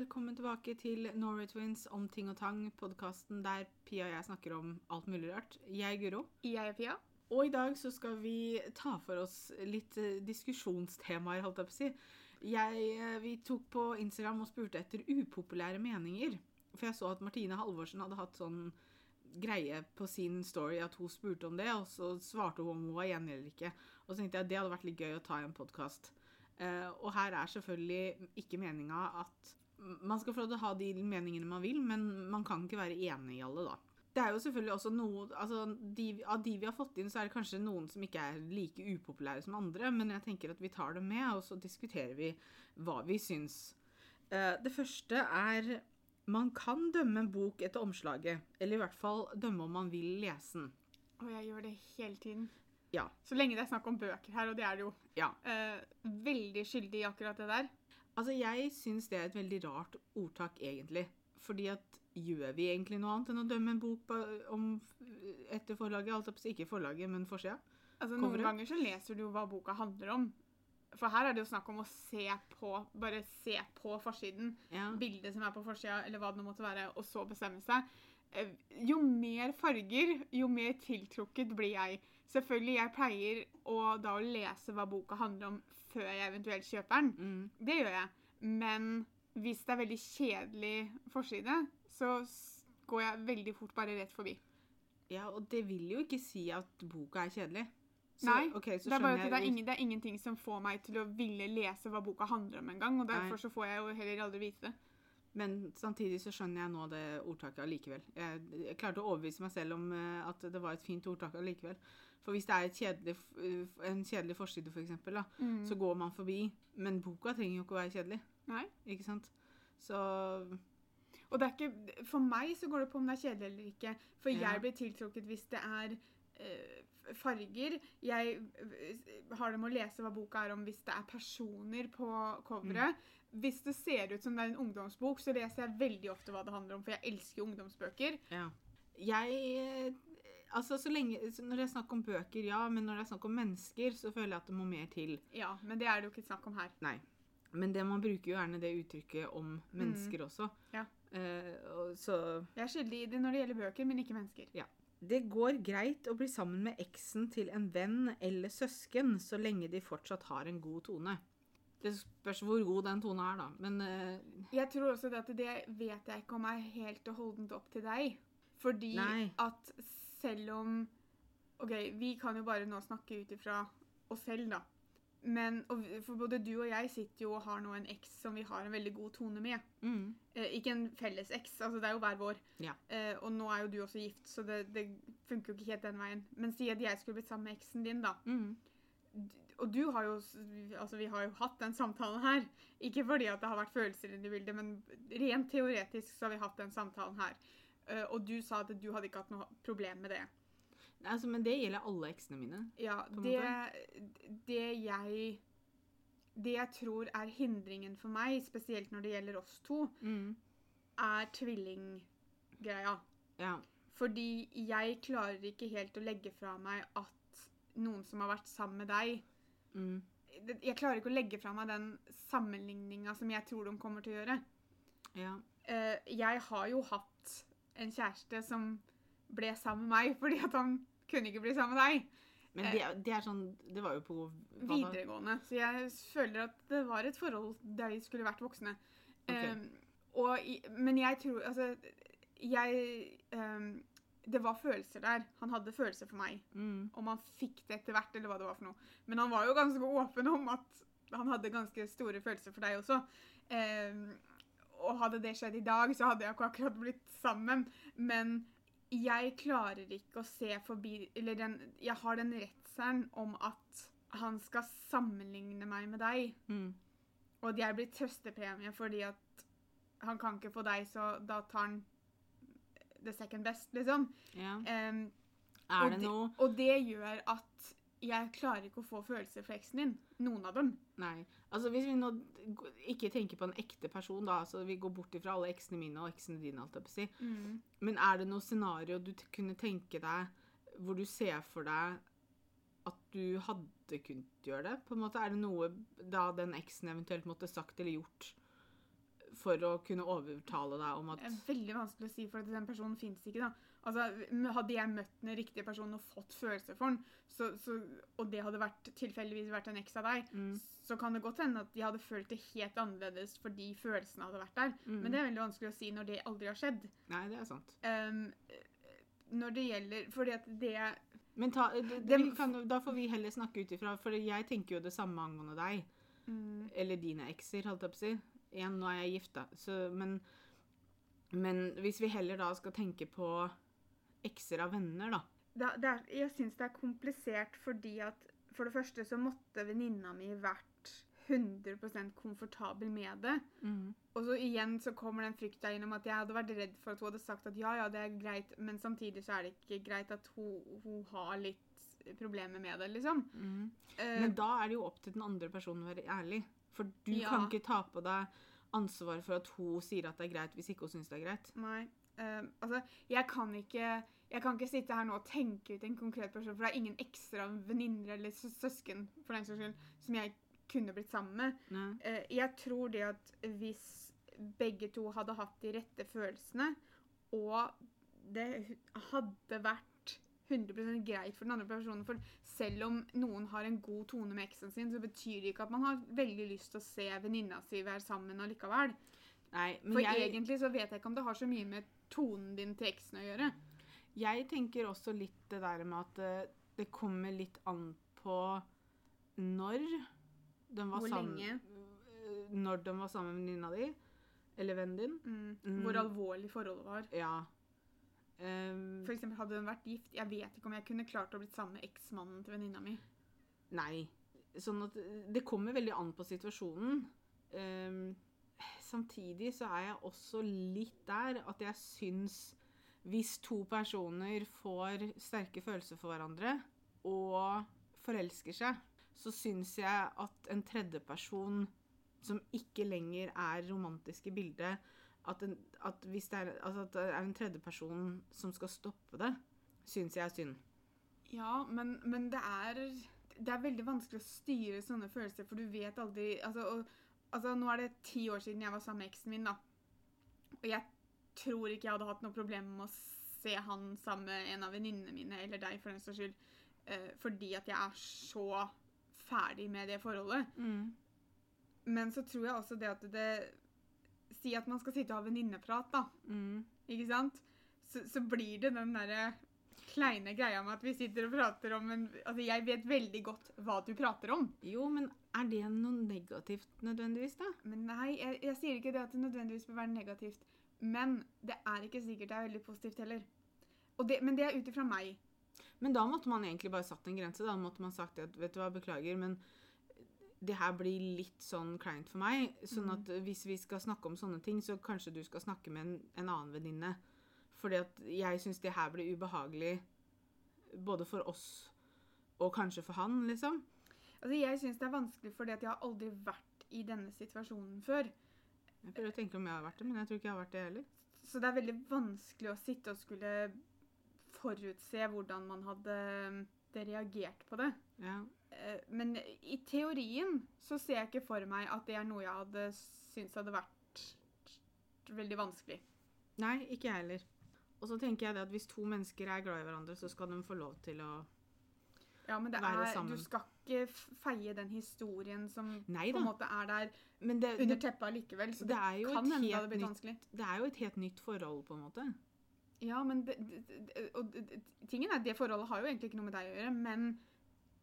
velkommen tilbake til Norway Twins om ting og tang, podkasten der Pia og jeg snakker om alt mulig rart. Jeg er Guro. Jeg er Pia. Og i dag så skal vi ta for oss litt eh, diskusjonstemaer, holdt jeg på å si. Jeg, eh, vi tok på Instagram og spurte etter upopulære meninger. For jeg så at Martine Halvorsen hadde hatt sånn greie på sin story at hun spurte om det, og så svarte hun om hun var enig eller ikke. Og så tenkte jeg at det hadde vært litt gøy å ta i en podkast. og her er selvfølgelig ikke meninga at man skal få lov til å ha de meningene man vil, men man kan ikke være enig i alle, da. Det er jo selvfølgelig også noe altså de, Av de vi har fått inn, så er det kanskje noen som ikke er like upopulære som andre, men jeg tenker at vi tar det med, og så diskuterer vi hva vi syns. Eh, det første er man kan dømme en bok etter omslaget, eller i hvert fall dømme om man vil lese den. Og jeg gjør det hele tiden. Ja. Så lenge det er snakk om bøker her, og det er det jo. Ja. Eh, veldig skyldig i akkurat det der. Altså, jeg syns det er et veldig rart ordtak, egentlig. Fordi at gjør vi egentlig noe annet enn å dømme en bok om, etter forlaget? Altså ikke forlaget, men forsida? Altså, noen ganger så leser du jo hva boka handler om. For her er det jo snakk om å se på bare se på forsiden, Ja. bildet som er på forsida, eller hva det nå måtte være, og så bestemme seg. Eh, Jo mer farger, jo mer tiltrukket blir jeg. Selvfølgelig, jeg pleier å da å lese hva boka handler om før jeg eventuelt kjøper den. Mm. Det gjør jeg. Men hvis det er veldig kjedelig forside, så går jeg veldig fort bare rett forbi. ja, og det vil jo ikke si at boka er kjedelig. Så, Nei, Okay, så Det er det er, ingen, det er ingenting som får meg til å ville lese hva boka handler om engang. Og Nei. derfor så får jeg jo heller aldri vite det. Men samtidig så skjønner jeg nå det ordtaket allikevel. Jeg, jeg klarte å overbevise meg selv om eh, at det var et fint ordtak allikevel. For hvis det er et kjedelig, en kjedelig forside, for eksempel, da, Mm. så går man forbi. Men boka trenger jo ikke å være kjedelig. Nei. Ikke sant? Så Og det er ikke, for meg så går det på om det er kjedelig eller ikke. For Ja. jeg blir tiltrukket hvis det er øh, farger. Jeg eh, har det med å lese hva boka er om hvis det er personer på coveret. Hvis det ser ut som det er en ungdomsbok, så leser jeg veldig ofte hva det handler om, for jeg elsker ungdomsbøker. ja. Jeg Altså, så lenge Når det er snakk om bøker, ja, men når det er snakk om mennesker, så føler jeg at det må mer til. Ja, men det er det jo ikke snakk om her. Nei. Men det, man bruker jo gjerne det uttrykket om mennesker også. Ja. Eh, og, så Jeg er skyldig i det når det gjelder bøker, men ikke mennesker. Ja. Det går greit å bli sammen med eksen til en venn eller søsken så lenge de fortsatt har en god tone. Det spørs hvor god den tonen er, da. Men eh, Jeg tror også det at det vet jeg ikke om er helt og holdent opp til deg. Fordi Nei. at selv om OK, vi kan jo bare nå snakke ut ifra oss selv, da. Men For både du og jeg sitter jo og har nå en eks som vi har en veldig god tone med. mm, Eh, ikke en felles eks, altså det er jo hver vår. Ja. Eh, og nå er jo du også gift, så det, det funker jo ikke helt den veien. Men si at jeg skulle blitt sammen med eksen din, da. mm, Og du har jo Altså, vi har jo hatt den samtalen her. Ikke fordi at det har vært følelser inne i bildet, men rent teoretisk så har vi hatt den samtalen her. Eh, og du sa at du hadde ikke hatt noe problem med det. altså, men det gjelder alle eksene mine. Ja, det, det jeg Det jeg tror er hindringen for meg, spesielt når det gjelder oss to, Mm, er tvillinggreia. ja. Fordi jeg klarer ikke helt å legge fra meg at noen som har vært sammen med deg Mm, Jeg klarer ikke å legge fra meg den sammenligninga som jeg tror de kommer til å gjøre. ja. Eh, jeg har jo hatt en kjæreste som ble sammen med meg fordi at han kunne ikke bli sammen med deg. Men det, det er sånn Det var jo på? Videregående. Så jeg føler at det var et forhold der de skulle vært voksne. Okay. Um, i- men jeg tror Altså, jeg um, Det var følelser der. Han hadde følelser for meg. Mm, Om han fikk det etter hvert, eller hva det var for noe. Men han var jo ganske åpen om at han hadde ganske store følelser for deg også. Eh, og hadde det skjedd i dag, så hadde jeg ikke akkurat blitt sammen. Men jeg klarer ikke å se forbi Eller den, jeg har den redselen om at han skal sammenligne meg med deg. mm, Og at jeg blir trøstepremie fordi at han kan ikke få deg, så da tar han the second best, liksom. ja. Um, Er det de- noe Og det gjør at jeg klarer ikke å få følelser for eksen din. Noen av dem. Nei. Altså Hvis vi nå ikke tenker på en ekte person, da, så vi går bort ifra alle eksene mine og eksene dine, alt jeg på si. Men er det noe scenario du kunne tenke deg hvor du ser for deg at du hadde kunnet gjøre det? På en måte Er det noe da den eksen eventuelt måtte sagt eller gjort for å kunne overtale deg om at Det er veldig vanskelig å si, for at den personen fins ikke. da. Altså, Hadde jeg møtt den riktige personen og fått følelser for den, så, så, og det hadde vært, tilfeldigvis vært en eks av deg, mm, så kan det godt hende at de hadde følt det helt annerledes fordi følelsene hadde vært der. mm. Men det er veldig vanskelig å si når det aldri har skjedd. Nei, det er sant. Um, når det gjelder Fordi at det Men ta, det, Det- kan, da får vi heller snakke ut ifra, for jeg tenker jo det samme angående deg. mm, Eller dine ekser, holdt jeg på å si. Igjen, nå er jeg gift, da. Men, men hvis vi heller da skal tenke på ekser av venner, da. da det er, Jeg syns det er komplisert fordi at for det første så måtte venninna mi vært 100% komfortabel med det. Og så igjen så kommer den frykta inn om at jeg hadde vært redd for at hun hadde sagt at ja, ja, det er greit, men samtidig så er det ikke greit at hun, hun har litt problemer med det, liksom. Eh, Men da er det jo opp til den andre personen å være ærlig. For du Ja. kan ikke ta på deg ansvaret for at hun sier at det er greit, hvis ikke hun syns det er greit. Nei. Eh, altså, jeg kan ikke jeg kan ikke sitte her nå og tenke ut en konkret person, for det er ingen ekstra venninner eller søsken for den saks skyld, som jeg kunne blitt sammen med. Eh, jeg tror det at hvis begge to hadde hatt de rette følelsene, og det hadde vært 100% greit for den andre personen For selv om noen har en god tone med eksen sin, så betyr det ikke at man har veldig lyst til å se venninna si være sammen allikevel. Nei, men For jeg, egentlig så vet jeg ikke om det har så mye med tonen din til eksen å gjøre. jeg tenker også litt det der med at eh, det kommer litt an på når de var Hvor sammen lenge? Eh, Når de var sammen med venninna di, eller vennen din. Mm. Mm. Hvor alvorlig forholdet var. Ja. Um, For eksempel hadde hun vært gift, jeg vet ikke om jeg kunne klart å blitt sammen med eksmannen til venninna mi. Nei. Sånn at eh, det kommer veldig an på situasjonen. Ehm, samtidig så er jeg også litt der at jeg syns hvis to personer får sterke følelser for hverandre og forelsker seg, så syns jeg at en tredjeperson som ikke lenger er romantisk i bildet, at, en, at hvis det er, altså at det er en tredjeperson som skal stoppe det, syns jeg er synd. Ja, men, men det er Det er veldig vanskelig å styre sånne følelser, for du vet aldri altså, og, altså, Nå er det ti år siden jeg var sammen med eksen min, da. Og jeg tror ikke jeg hadde hatt noe problem med å se han sammen med en av venninnene mine, eller deg for den saks skyld, eh, fordi at jeg er så ferdig med det forholdet. Men så tror jeg også det at det Si at man skal sitte og ha venninneprat, da. Mm. Ikke sant? Så, så blir det den derre kleine greia med at vi sitter og prater om en Altså, jeg vet veldig godt hva du prater om. Jo, men er det noe negativt nødvendigvis, da? Men nei, jeg, jeg sier ikke det at det nødvendigvis bør være negativt. Men det er ikke sikkert det er veldig positivt heller. Det, men det er ut ifra meg. Men da måtte man egentlig bare satt en grense. Da måtte man sagt at vet du hva, beklager, men det her blir litt sånn kleint for meg. Sånn Mm. at hvis vi skal snakke om sånne ting, så kanskje du skal snakke med en, en annen venninne. Fordi at jeg syns det her blir ubehagelig både for oss og kanskje for han, liksom. Altså, Jeg syns det er vanskelig fordi at jeg har aldri vært i denne situasjonen før. Jeg prøver å tenke om jeg har vært det, men jeg tror ikke jeg har vært det heller. Så det er veldig vanskelig å sitte og skulle forutse hvordan man hadde det reagert på det. Ja. Eh, Men i teorien så ser jeg ikke for meg at det er noe jeg hadde syntes hadde vært veldig vanskelig. Nei, ikke jeg heller. Og så tenker jeg det at hvis to mennesker er glad i hverandre, så skal de få lov til å Ja, men det er, du skal ikke feie den historien som Neida. på en måte er der Men det, under teppet likevel. Så det det, kan hende det hadde blitt vanskelig. det er jo et helt nytt forhold, på en måte. Ja, men det, og tingen er det forholdet har jo egentlig ikke noe med deg å gjøre, men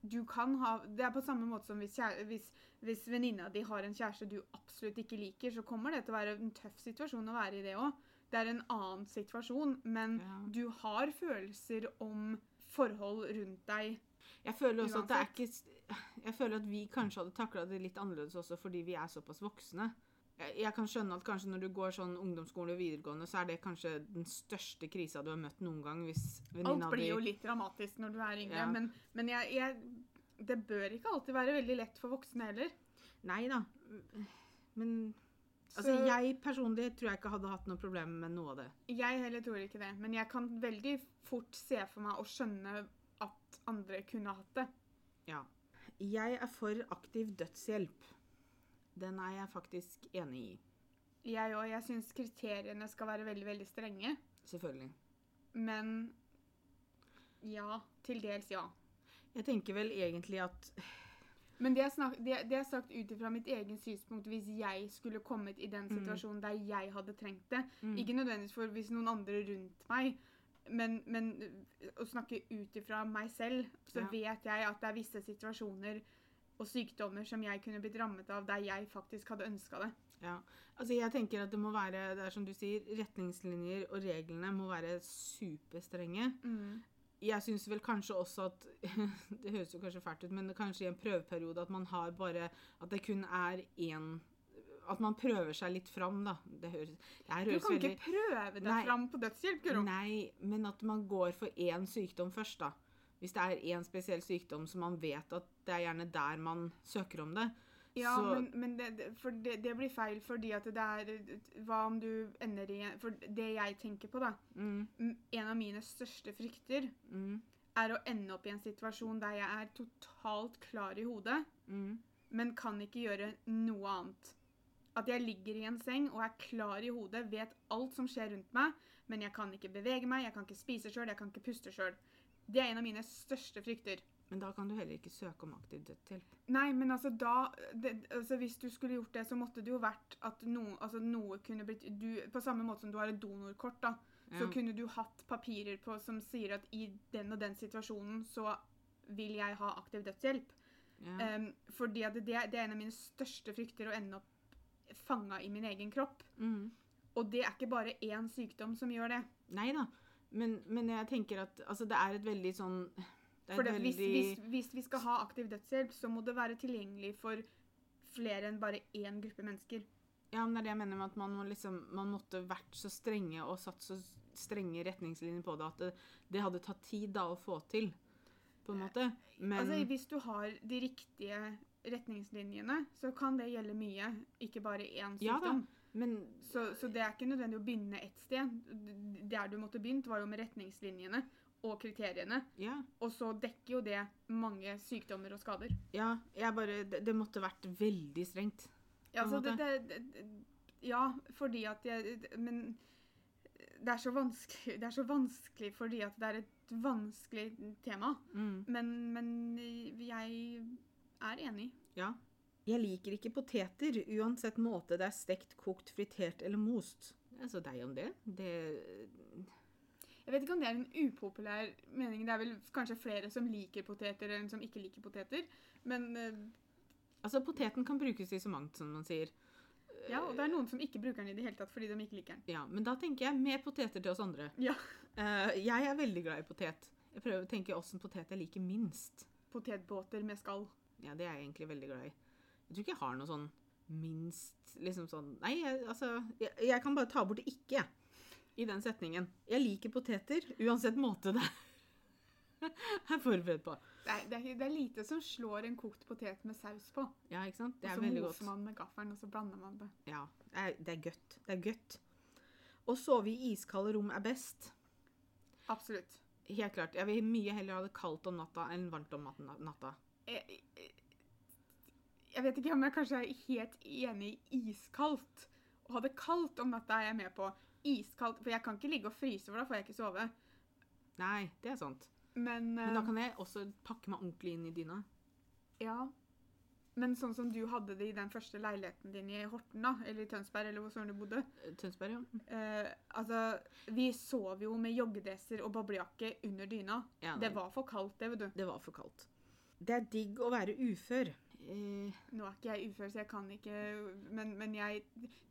du kan ha Det er på samme måte som hvis, kjære, hvis, hvis venninna di har en kjæreste du absolutt ikke liker, så kommer det til å være en tøff situasjon å være i det òg. Det er en annen situasjon, men Ja. du har følelser om forhold rundt deg. Jeg føler også at det er ikke Jeg føler at vi kanskje hadde takla det litt annerledes også fordi vi er såpass voksne. Jeg, jeg kan skjønne at kanskje når du går sånn ungdomsskole og videregående, så er det kanskje den største krisa du har møtt noen gang hvis Alt blir jo litt dramatisk når du er yngre, Ja. men, men jeg, jeg, det bør ikke alltid være veldig lett for voksne heller. Nei da. Men Så altså, jeg personlig tror jeg ikke hadde hatt noe problem med noe av det. jeg heller tror ikke det, men jeg kan veldig fort se for meg og skjønne at andre kunne hatt det. Ja. Jeg er for aktiv dødshjelp. Den er jeg faktisk enig i. Jeg òg. Jeg syns kriteriene skal være veldig, veldig strenge. Selvfølgelig. Men ja. Til dels ja. Jeg tenker vel egentlig at Men det er, sagt ut ifra mitt eget synspunkt hvis jeg skulle kommet i den Mm. situasjonen der jeg hadde trengt det. mm, Ikke nødvendigvis for hvis noen andre rundt meg, men, men å snakke ut ifra meg selv, så Ja. vet jeg at det er visse situasjoner og sykdommer som jeg kunne blitt rammet av der jeg faktisk hadde ønska det. Ja. Altså, jeg tenker at det må være det er som du sier, retningslinjer og reglene må være superstrenge. Jeg syns vel kanskje også at Det høres jo kanskje fælt ut, men kanskje i en prøveperiode at man har bare At det kun er én At man prøver seg litt fram, da. Det høres, det her Du kan veldig ikke prøve deg Nei. fram på dødshjelp, Guro. Nei, men at man går for én sykdom først, da. Hvis det er én spesiell sykdom som man vet at det er gjerne der man søker om det. Ja, så, men, men det, det- det blir feil fordi at det er Hva om du ender i For det jeg tenker på, da mm, En av mine største frykter mm, er å ende opp i en situasjon der jeg er totalt klar i hodet, mm, men kan ikke gjøre noe annet. At jeg ligger i en seng og er klar i hodet, vet alt som skjer rundt meg, men jeg kan ikke bevege meg, jeg kan ikke spise sjøl, jeg kan ikke puste sjøl. Det er en av mine største frykter. Men da kan du heller ikke søke om aktiv dødshjelp. Nei, men altså da det, altså Hvis du skulle gjort det, så måtte det jo vært at noe, altså noe kunne blitt du, På samme måte som du har et donorkort, da, så kunne du hatt papirer på som sier at i den og den situasjonen så vil jeg ha aktiv dødshjelp. Ja. Um, fordi det, det er en av mine største frykter å ende opp fanga i min egen kropp. Mm. Og det er ikke bare én sykdom som gjør det. Nei da. Men, men jeg tenker at altså, det er et veldig sånn For det, hvis, hvis, hvis vi skal ha aktiv dødshjelp, så må det være tilgjengelig for flere enn bare én gruppe mennesker. Ja, men det er det jeg mener med at man, må liksom, man måtte vært så strenge og satt så strenge retningslinjer på det at det, det hadde tatt tid da å få til, på en måte. Men Altså, Hvis du har de riktige retningslinjene, så kan det gjelde mye, ikke bare én Ja da. Men så, så det er ikke nødvendig å begynne ett sted. Der du måtte begynt, var jo med retningslinjene og kriteriene. ja, Og så dekker jo det mange sykdommer og skader. ja jeg bare det, det måtte vært veldig strengt. Ja, altså, det, det, det, ja fordi at jeg Men det er så vanskelig, det er så vanskelig fordi at det er et vanskelig tema. Mm. Men, men jeg er enig. Ja. Jeg liker ikke poteter, uansett måte det er stekt, kokt, fritert eller most. Altså deg om det. Det Jeg vet ikke om det er en upopulær mening. Det er vel kanskje flere som liker poteter enn som ikke liker poteter. Men eh, Altså, poteten kan brukes i så mangt, som man sier. ja, og det er noen som ikke bruker den i det hele tatt fordi de ikke liker den. Ja, men da tenker jeg mer poteter til oss andre. Ja. Uh, jeg er veldig glad i potet. Jeg prøver å tenke åssen potet jeg liker minst. Potetbåter med skall. Ja, det er jeg egentlig veldig glad i. Jeg tror ikke jeg har noe sånn minst liksom sånn Nei, jeg, altså jeg, jeg kan bare ta bort ikke, jeg. I den setningen. Jeg liker poteter, uansett måte det er forberedt på. Det er, det, er, det er lite som slår en kokt potet med saus på. Ja, ikke sant? Det er veldig godt. og så moser man med gaffelen, og så blander man det. Ja, det er, det er godt. Det er godt. Å sove i iskalde rom er best. Absolutt. Helt klart. Jeg vil mye heller ha det kaldt om natta enn varmt om natta. Jeg, jeg, jeg vet ikke om jeg kanskje er helt enig i iskaldt. Å ha det kaldt om natta er jeg med på. Iskaldt, For jeg kan ikke ligge og fryse, for da får jeg ikke sove. Nei, det er sant. Men, Men da eh, kan jeg også pakke meg ordentlig inn i dyna. Ja. Men sånn som du hadde det i den første leiligheten din i Horten, da, eller i Tønsberg, eller hvor søren du bodde. Eh, Tønsberg, ja. Eh, altså, vi sov jo med joggedresser og boblejakke under dyna. ja Det var for kaldt, det, vet du. det var for kaldt. Det er digg å være ufør. Eh, Nå er ikke jeg ufør, så jeg kan ikke Men, men jeg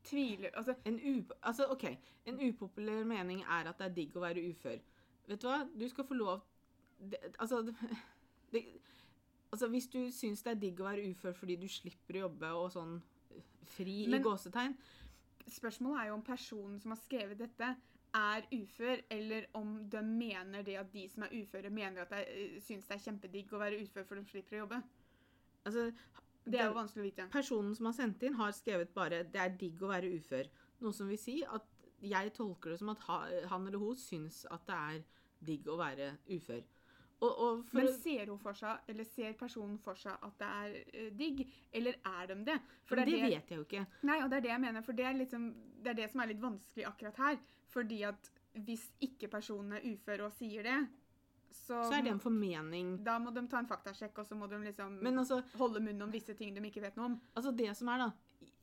tviler Altså, en, altså, ok, en upopulær mening er at det er digg å være ufør. Vet du hva? Du skal få lov det, Altså det, Altså, Hvis du syns det er digg å være ufør fordi du slipper å jobbe og sånn fri Men- i gåsetegn spørsmålet er jo om personen som har skrevet dette, er ufør, eller om de mener det at de som er uføre, mener at de eh, syns det er kjempedigg å være ufør for de slipper å jobbe. Altså, Det er jo vanskelig å vite. Personen som har sendt inn, har skrevet bare 'det er digg å være ufør'. Noe som vil si at jeg tolker det som at han eller hun syns at det er digg å være ufør. Og, og Men ser hun for seg, eller ser personen for seg at det er uh, digg, eller er de det? for det, vet jeg jo ikke. Nei, og det er det jeg mener, for det er, liksom, det er det som er litt vanskelig akkurat her. Fordi at hvis ikke personen er ufør og sier det, så, Så er det en formening. da må de ta en faktasjekk, og så må de liksom Men altså, holde munn om visse ting de ikke vet noe om. altså det som er, da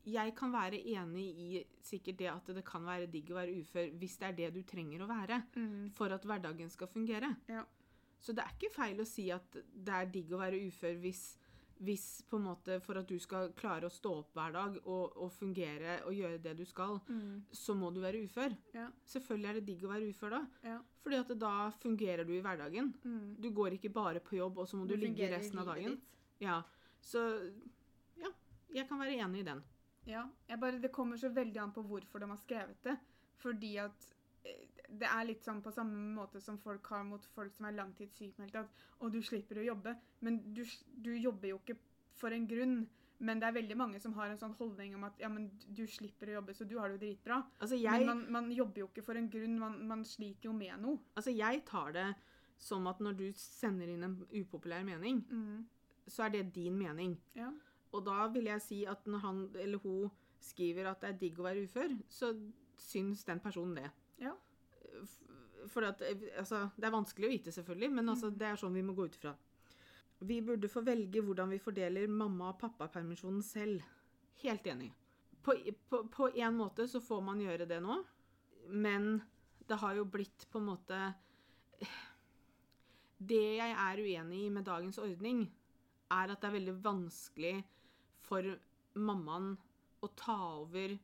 Jeg kan være enig i sikkert det at det kan være digg å være ufør hvis det er det du trenger å være for at hverdagen skal fungere. Ja. Så det er ikke feil å si at det er digg å være ufør hvis, hvis på en måte for at du skal klare å stå opp hver dag og, og fungere og gjøre det du skal, så må du være ufør. Ja. Selvfølgelig er det digg å være ufør da, Ja. fordi at da fungerer du i hverdagen. Mm. Du går ikke bare på jobb, og så må du, ligge i resten av dagen. Ja, så ja, jeg kan være enig i den. Ja, jeg bare, Det kommer så veldig an på hvorfor de har skrevet det. Fordi at eh, det er litt sånn på samme måte som folk har mot folk som er langtidssykmeldte. At 'Å, du slipper å jobbe'. Men du, du jobber jo ikke for en grunn. Men det er veldig mange som har en sånn holdning om at ja, men du slipper å jobbe, så du har det jo dritbra. Altså Men man, man jobber jo ikke for en grunn. Man, man sliter jo med noe. altså jeg tar det som at når du sender inn en upopulær mening, Mm. så er det din mening. Ja. Og da vil jeg si at når han eller hun skriver at det er digg å være ufør, så syns den personen det. Ja. For at, eh, altså, det er vanskelig å vite, selvfølgelig, men altså, Mm. det er sånn vi må gå ut ifra. Vi burde få velge hvordan vi fordeler mamma- og pappapermisjonen selv. Helt enig. På, én måte så får man gjøre det nå, men det har jo blitt på en måte Det jeg er uenig i med dagens ordning, er at det er veldig vanskelig for mammaen å ta over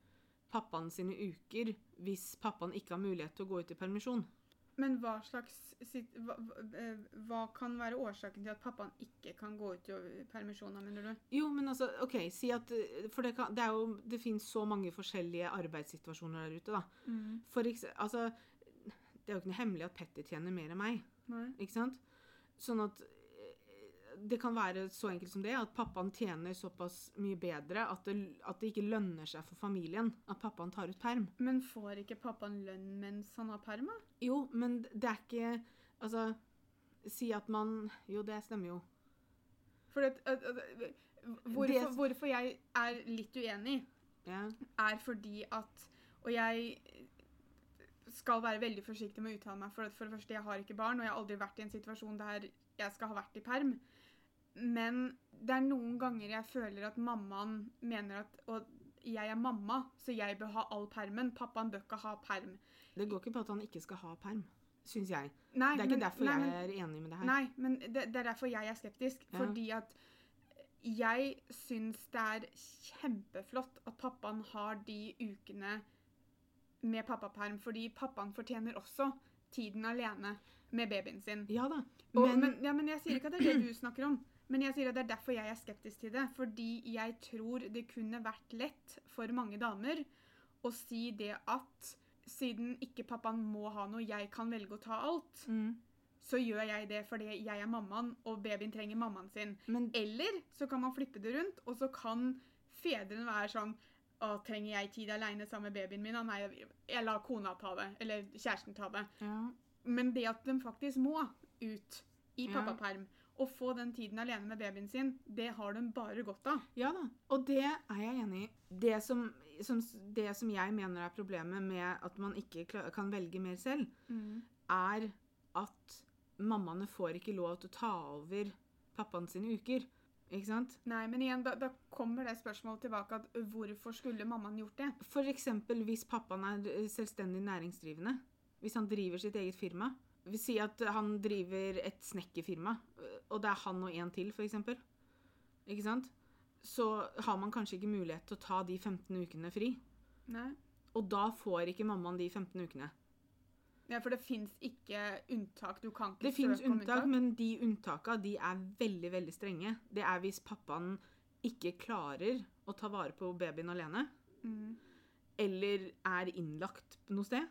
pappaen sine uker hvis pappaen ikke har mulighet til å gå ut i permisjon. Men hva slags hva, hva- eh, kan være årsaken til at pappaen ikke kan gå ut i permisjon, mener du? Jo, men altså, OK, si at eh, For det, kan, det er jo Det finnes så mange forskjellige arbeidssituasjoner der ute, da. For eksempel, altså Det er jo ikke noe hemmelig at Petter tjener mer enn meg. Nei. Ikke sant? Sånn at det kan være så enkelt som det, at pappaen tjener såpass mye bedre at det, at det ikke lønner seg for familien at pappaen tar ut perm. Men får ikke pappaen lønn mens han har perma? Jo, men det er ikke Altså, si at man Jo, det stemmer jo. For det, hvorfor, Det- hvorfor jeg er litt uenig, Ja. er fordi at Og jeg skal være veldig forsiktig med å uttale meg, for, for det første, jeg har ikke barn, og jeg har aldri vært i en situasjon der jeg skal ha vært i perm. Men det er noen ganger jeg føler at mammaen mener at Og jeg er mamma, så jeg bør ha all permen. Pappaen bør ikke ha perm. Det går ikke på at han ikke skal ha perm, syns jeg. Nei, Det er ikke men- derfor nei, jeg er enig med det her. Nei, men det, det er derfor jeg er skeptisk. Ja. Fordi at jeg syns det er kjempeflott at pappaen har de ukene med pappaperm, fordi pappaen fortjener også tiden alene med babyen sin. Ja da. Og, Men, men, ja, men jeg sier ikke at det er det du snakker om. Men jeg sier at det er derfor jeg er skeptisk til det. Fordi jeg tror det kunne vært lett for mange damer å si det at siden ikke pappaen må ha noe, jeg kan velge å ta alt, mm, så gjør jeg det fordi jeg er mammaen, og babyen trenger mammaen sin. men Eller så kan man flippe det rundt, og så kan fedrene være sånn å, trenger jeg tid alene sammen med babyen min? Ah, Nei, jeg lar kona ta det. Eller kjæresten ta det. ja. Men det at de faktisk må ut i Ja. Og få den tiden alene med babyen sin, det har de bare godt av. Ja da, og det er jeg enig i. Det som, som, det som jeg mener er problemet med at man ikke kan velge mer selv, er at mammaene får ikke lov til å ta over pappaen sine uker. Ikke sant? Nei, men igjen, da, da kommer det spørsmålet tilbake at hvorfor skulle mammaen gjort det? Eksempel hvis pappaen er selvstendig næringsdrivende. Hvis han driver sitt eget firma. Vi sier at han driver et snekkerfirma, og det er han og en til, f.eks. Ikke sant? Så har man kanskje ikke mulighet til å ta de 15 ukene fri. Nei. Og da får ikke mammaen de 15 ukene. Ja, for det fins ikke unntak. Du kan ikke Det fins søke om unntak, men de unntaka de er veldig veldig strenge. Det er hvis pappaen ikke klarer å ta vare på babyen alene, Mm. eller er innlagt noe sted.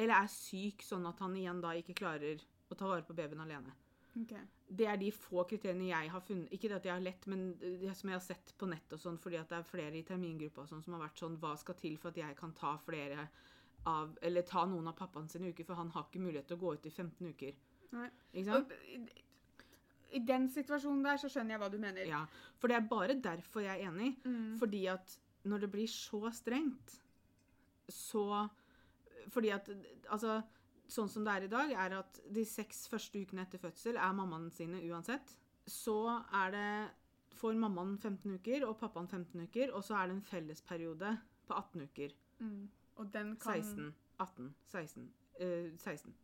Eller er syk sånn at han igjen da ikke klarer å ta vare på babyen alene. Okay. Det er de få kriteriene jeg har funnet. Ikke det at jeg har lett, men det som jeg har sett på nett og sånn, fordi at det er flere i termingruppa og sånn som har vært sånn Hva skal til for at jeg kan ta flere av Eller ta noen av pappaen sine uker, for han har ikke mulighet til å gå ut i 15 uker. Nei. Ikke sant? Og i- den situasjonen der så skjønner jeg hva du mener. Ja, For det er bare derfor jeg er enig. Mm. Fordi at når det blir så strengt, så Fordi at altså Sånn som det er i dag, er at de seks første ukene etter fødsel er mammaen sine uansett. Så er det får mammaen 15 uker og pappaen 15 uker, og så er det en fellesperiode på 18 uker. Mm. Og den kan 16, 18, 16 eh, 16.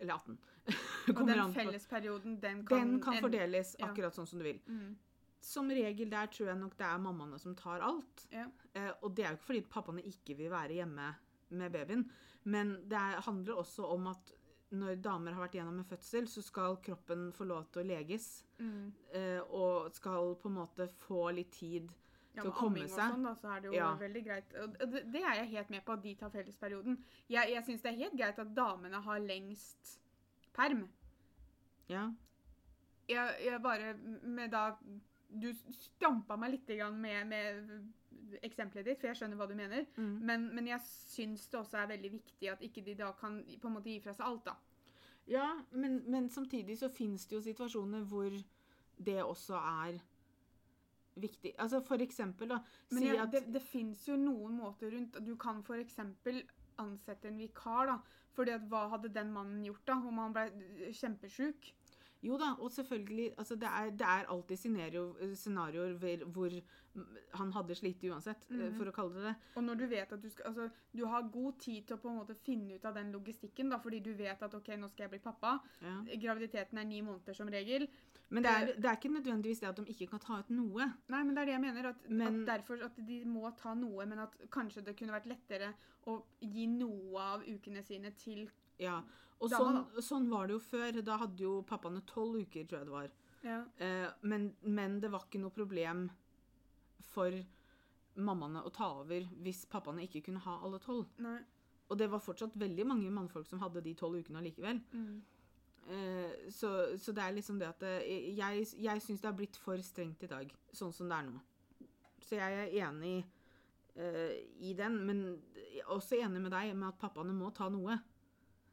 Eller 18. Og den fellesperioden, den kan Den kan en- fordeles ja. akkurat sånn som du vil. Mm. Som regel der tror jeg nok det er mammaene som tar alt. Ja. Eh, og det er jo ikke fordi pappaene ikke vil være hjemme med babyen, men det er, handler også om at når damer har vært gjennom en fødsel, så skal kroppen få lov til å leges. Mm. Eh, og skal på en måte få litt tid Ja, til å med komme amming og seg. sånn, da, så er det jo Ja. veldig greit. Det, det er jeg helt med på, at de tar fellesperioden. Jeg, jeg syns det er helt greit at damene har lengst perm. Ja. Jeg, jeg bare med da Du stampa meg litt grann med, med eksempelet ditt, for jeg skjønner hva du mener. Mm. Men, men jeg syns det også er veldig viktig at ikke de da kan på en måte gi fra seg alt, da. Ja, men, men samtidig så fins det jo situasjoner hvor det også er viktig. Altså for eksempel, da. Men si ja, det, det fins jo noen måter rundt Du kan for eksempel ansette en vikar, da. Fordi at hva hadde den mannen gjort da, om han ble kjempesjuk? Jo da, og selvfølgelig altså det, er, det er alltid scenario, scenarioer hvor, hvor han hadde slitt uansett, eh, Mhm. for å kalle det det. Og når du vet at du skal Altså, du har god tid til å på en måte finne ut av den logistikken, da, fordi du vet at OK, nå skal jeg bli pappa. Ja. Graviditeten er ni måneder som regel. Men det er, det er ikke nødvendigvis det at de ikke kan ta ut noe. Nei, men det er det jeg mener. At, Men- at derfor at de må ta noe, men at kanskje det kunne vært lettere å gi noe av ukene sine til Ja. Og sånn, sånn var det jo før. Da hadde jo pappaene tolv uker, tror jeg det var. Ja. Eh, men, men det var ikke noe problem for mammaene å ta over hvis pappaene ikke kunne ha alle tolv. Og det var fortsatt veldig mange mannfolk som hadde de tolv ukene allikevel. Mm. Eh, så, så det er liksom det at det, jeg, jeg syns det har blitt for strengt i dag, sånn som det er nå. Så jeg er enig eh, i den, men også enig med deg med at pappaene må ta noe.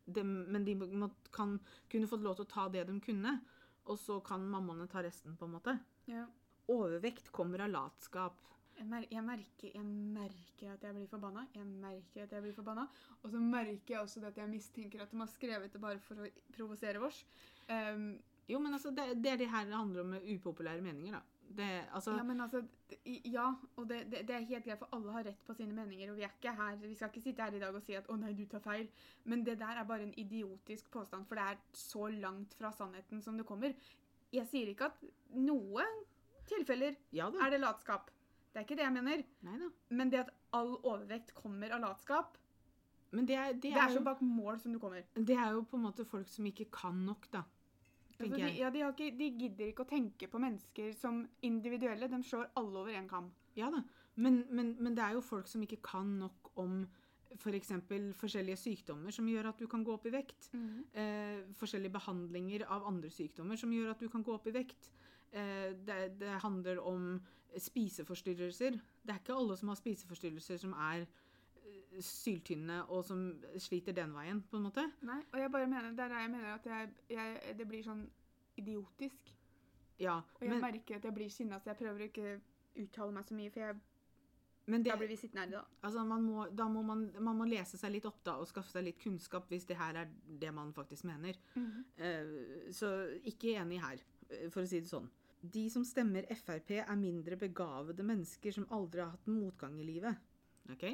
Dem- men de må, kan kunne fått lov til å ta det de kunne, og så kan mammaene ta resten, på en måte. Ja. Overvekt kommer av latskap. Jeg, mer jeg, merker, jeg merker at jeg blir forbanna. Jeg merker at jeg blir forbanna. Og så merker jeg også det at jeg mistenker at de har skrevet det bare for å provosere oss. Um, Jo, men altså, det, det er det her det handler om med upopulære meninger, da. Det, altså, ja, men altså Ja, og det, det, det er helt greit, for alle har rett på sine meninger. Og vi er ikke her, vi skal ikke sitte her i dag og si at 'å nei, du tar feil'. Men det der er bare en idiotisk påstand, for det er så langt fra sannheten som det kommer. Jeg sier ikke at noen tilfeller ja er det latskap. Det er ikke det jeg mener. Neida. Men det at all overvekt kommer av latskap, Men det er, det det er, er så bak mål som du kommer. det er jo på en måte folk som ikke kan nok, da. Altså, Tenker jeg. ja, de, har ikke, de gidder ikke å tenke på mennesker som individuelle. De slår alle over én kam. Ja da. Men, men, men det er jo folk som ikke kan nok om f.eks. For forskjellige sykdommer som gjør at du kan gå opp i vekt. Eh, forskjellige behandlinger av andre sykdommer som gjør at du kan gå opp i vekt. Eh, det, det handler om spiseforstyrrelser. Det er ikke alle som har spiseforstyrrelser som er syltynne og som sliter den veien, på en måte. Nei, og jeg bare mener, det er der jeg mener at jeg, jeg, det blir sånn idiotisk. Ja, Og jeg men, merker at jeg blir sinna, så jeg prøver å ikke uttale meg så mye, for jeg, men det, da blir vi sittende her i dag. altså man må, da må man, man må lese seg litt opp da, og skaffe seg litt kunnskap hvis det her er det man faktisk mener. Eh, så ikke enig her, eh, for å si det sånn. De som stemmer Frp, er mindre begavede mennesker som aldri har hatt motgang i livet. Ok?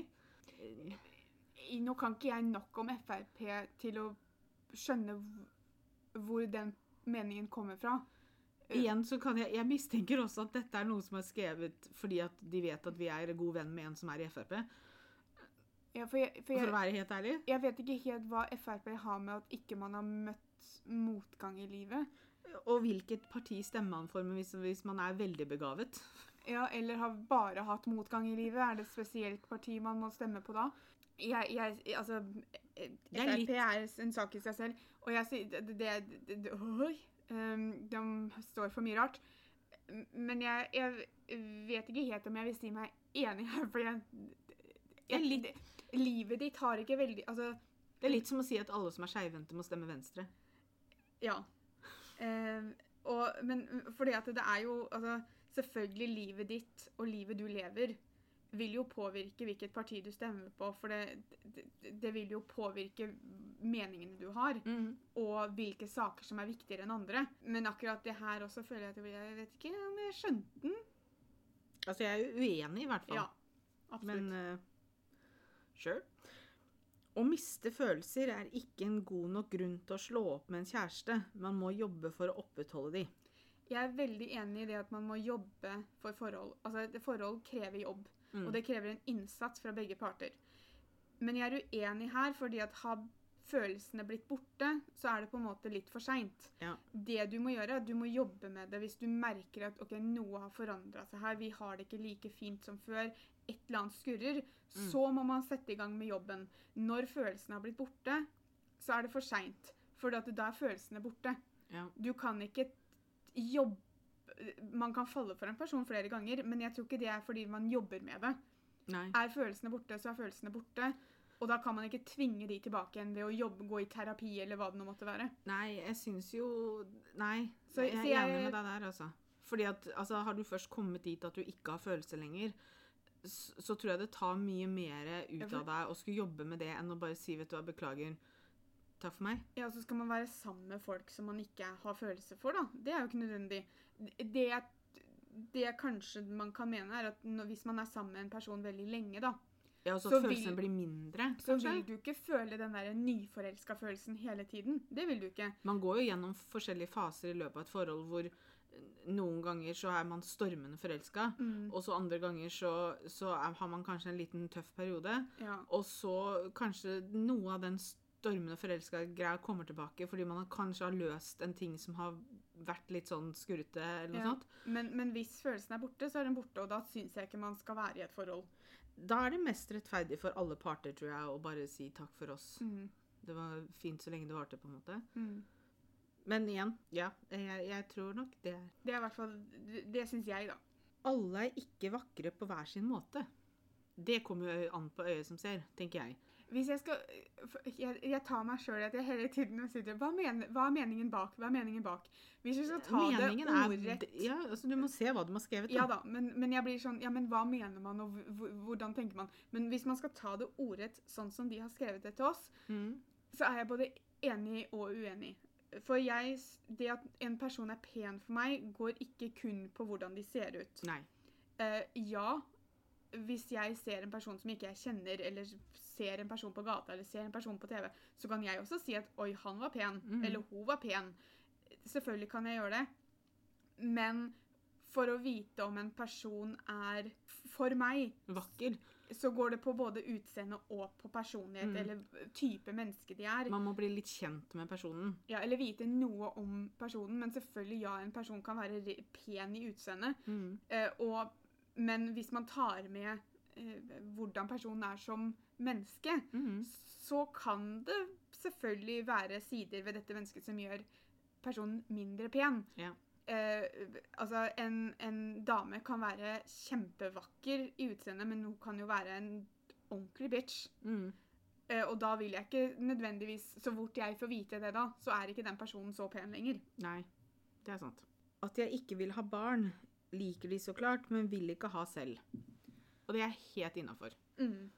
Eh, Nå kan ikke jeg nok om Frp til å skjønne hvor- den meningen kommer fra. Igjen så kan jeg Jeg mistenker også at dette er noe som er skrevet fordi at de vet at vi er god venn med en som er i Frp. Ja, for jeg, for For å være helt ærlig. jeg vet ikke helt hva Frp har med at ikke man har møtt motgang i livet. Og hvilket parti stemmer man for hvis, hvis man er veldig begavet? Ja, eller har bare hatt motgang i livet. Er det et spesielt parti man må stemme på da? Jeg, jeg, altså, Frp litt- er en sak i seg selv, og jeg sier det, det, det, det! Um, de står for mye rart. Men jeg, jeg vet ikke helt om jeg vil si meg enig her, for jeg, litt- Livet ditt har ikke veldig Altså, Det er litt som å si at alle som er skeivhendte, må stemme Venstre. Ja. Uh, og, men fordi at det er jo altså, Selvfølgelig livet ditt og livet du lever, vil jo påvirke hvilket parti du stemmer på. For det, det, det vil jo påvirke meningene du har, Mm. og hvilke saker som er viktigere enn andre. Men akkurat det her også føler jeg at Jeg vet ikke om jeg skjønte den. Altså, jeg er uenig, i hvert fall. Ja, absolutt. Men uh, sure. Å miste følelser er ikke en god nok grunn til å slå opp med en kjæreste. Man må jobbe for å opprettholde de. Jeg er veldig enig i det at man må jobbe for forhold. Altså, forhold krever jobb, Mm. og det krever en innsats fra begge parter. Men jeg er uenig her, fordi at har følelsene blitt borte, så er det på en måte litt for seint. Ja. Det du må gjøre, er at du må jobbe med det hvis du merker at ok, noe har forandra seg her, vi har det ikke like fint som før, et eller annet skurrer, Mm. så må man sette i gang med jobben. Når følelsene har blitt borte, så er det for seint. For da er følelsene borte. Ja. Du kan ikke jobbe Man kan falle for en person flere ganger, men jeg tror ikke det er fordi man jobber med det. Nei. Er følelsene borte, så er følelsene borte. Og da kan man ikke tvinge de tilbake igjen ved å jobbe, gå i terapi eller hva det nå måtte være. Nei, jeg syns jo Nei. Så- jeg er jeg- enig med deg der, altså. Fordi at altså, Har du først kommet dit at du ikke har følelser lenger, så, så tror jeg det tar mye mer ut av deg å skulle jobbe med det enn å bare si vet du hva, beklager. Takk for meg. Ja, så skal man være sammen med folk som man ikke har følelser for, da. Det er jo ikke nødvendig. Det, det kanskje man kan mene, er at når, hvis man er sammen med en person veldig lenge, da, Ja, og så at vil- blir mindre. så kanskje. vil du ikke føle den der nyforelska følelsen hele tiden. Det vil du ikke. Man går jo gjennom forskjellige faser i løpet av et forhold hvor noen ganger så er man stormende forelska, Mm, og så andre ganger så, så er, har man kanskje en liten tøff periode. ja. Og så kanskje noe av den stormende forelska-greia kommer tilbake fordi man kanskje har løst en ting som har vært litt sånn skurrete, eller noe Ja. sånt. Men, men hvis følelsen er borte, så er den borte, og da syns jeg ikke man skal være i et forhold. Da er det mest rettferdig for alle parter, tror jeg, å bare si takk for oss. Mm, Det var fint så lenge det varte, på en måte. mm. Men igjen, ja, jeg, jeg tror nok det er Det er i hvert fall Det, det syns jeg, da. Alle er ikke vakre på hver sin måte. Det kommer jo an på øyet som ser, tenker jeg. Hvis jeg skal Jeg, jeg tar meg sjøl at jeg hele tiden sitter hva, men, hva er meningen bak? Hva er meningen bak? Hvis vi skal ta Meningen det er ordrett Ja, altså Du må se hva de har skrevet. Ja da, men, men jeg blir sånn Ja, men hva mener man, og hvordan tenker man? Men hvis man skal ta det ordrett sånn som de har skrevet det til oss, Mm. så er jeg både enig og uenig. For jeg Det at en person er pen for meg, går ikke kun på hvordan de ser ut. Nei. Uh, ja, hvis jeg ser en person som ikke jeg kjenner, eller ser en person på gata, eller ser en person på TV, så kan jeg også si at 'oi, han var pen', mm. eller 'hun var pen'. Selvfølgelig kan jeg gjøre det. Men for å vite om en person er For meg Vakker. så går det på både utseende og på personlighet, Mm. eller type menneske de er. Man må bli litt kjent med personen. Ja, eller vite noe om personen. Men selvfølgelig, ja, en person kan være pen i utseendet. Mm. Eh, og, men hvis man tar med eh, hvordan personen er som menneske, Mm. så kan det selvfølgelig være sider ved dette mennesket som gjør personen mindre pen. Ja. Eh, altså, en, en dame kan være kjempevakker i utseendet, men hun kan jo være en ordentlig bitch. Mm. Eh, og da vil jeg ikke nødvendigvis Så fort jeg får vite det, da, så er ikke den personen så pen lenger. Nei, det er sant. At jeg ikke vil ha barn, liker de så klart, men vil ikke ha selv. Og det er helt innafor. Mm.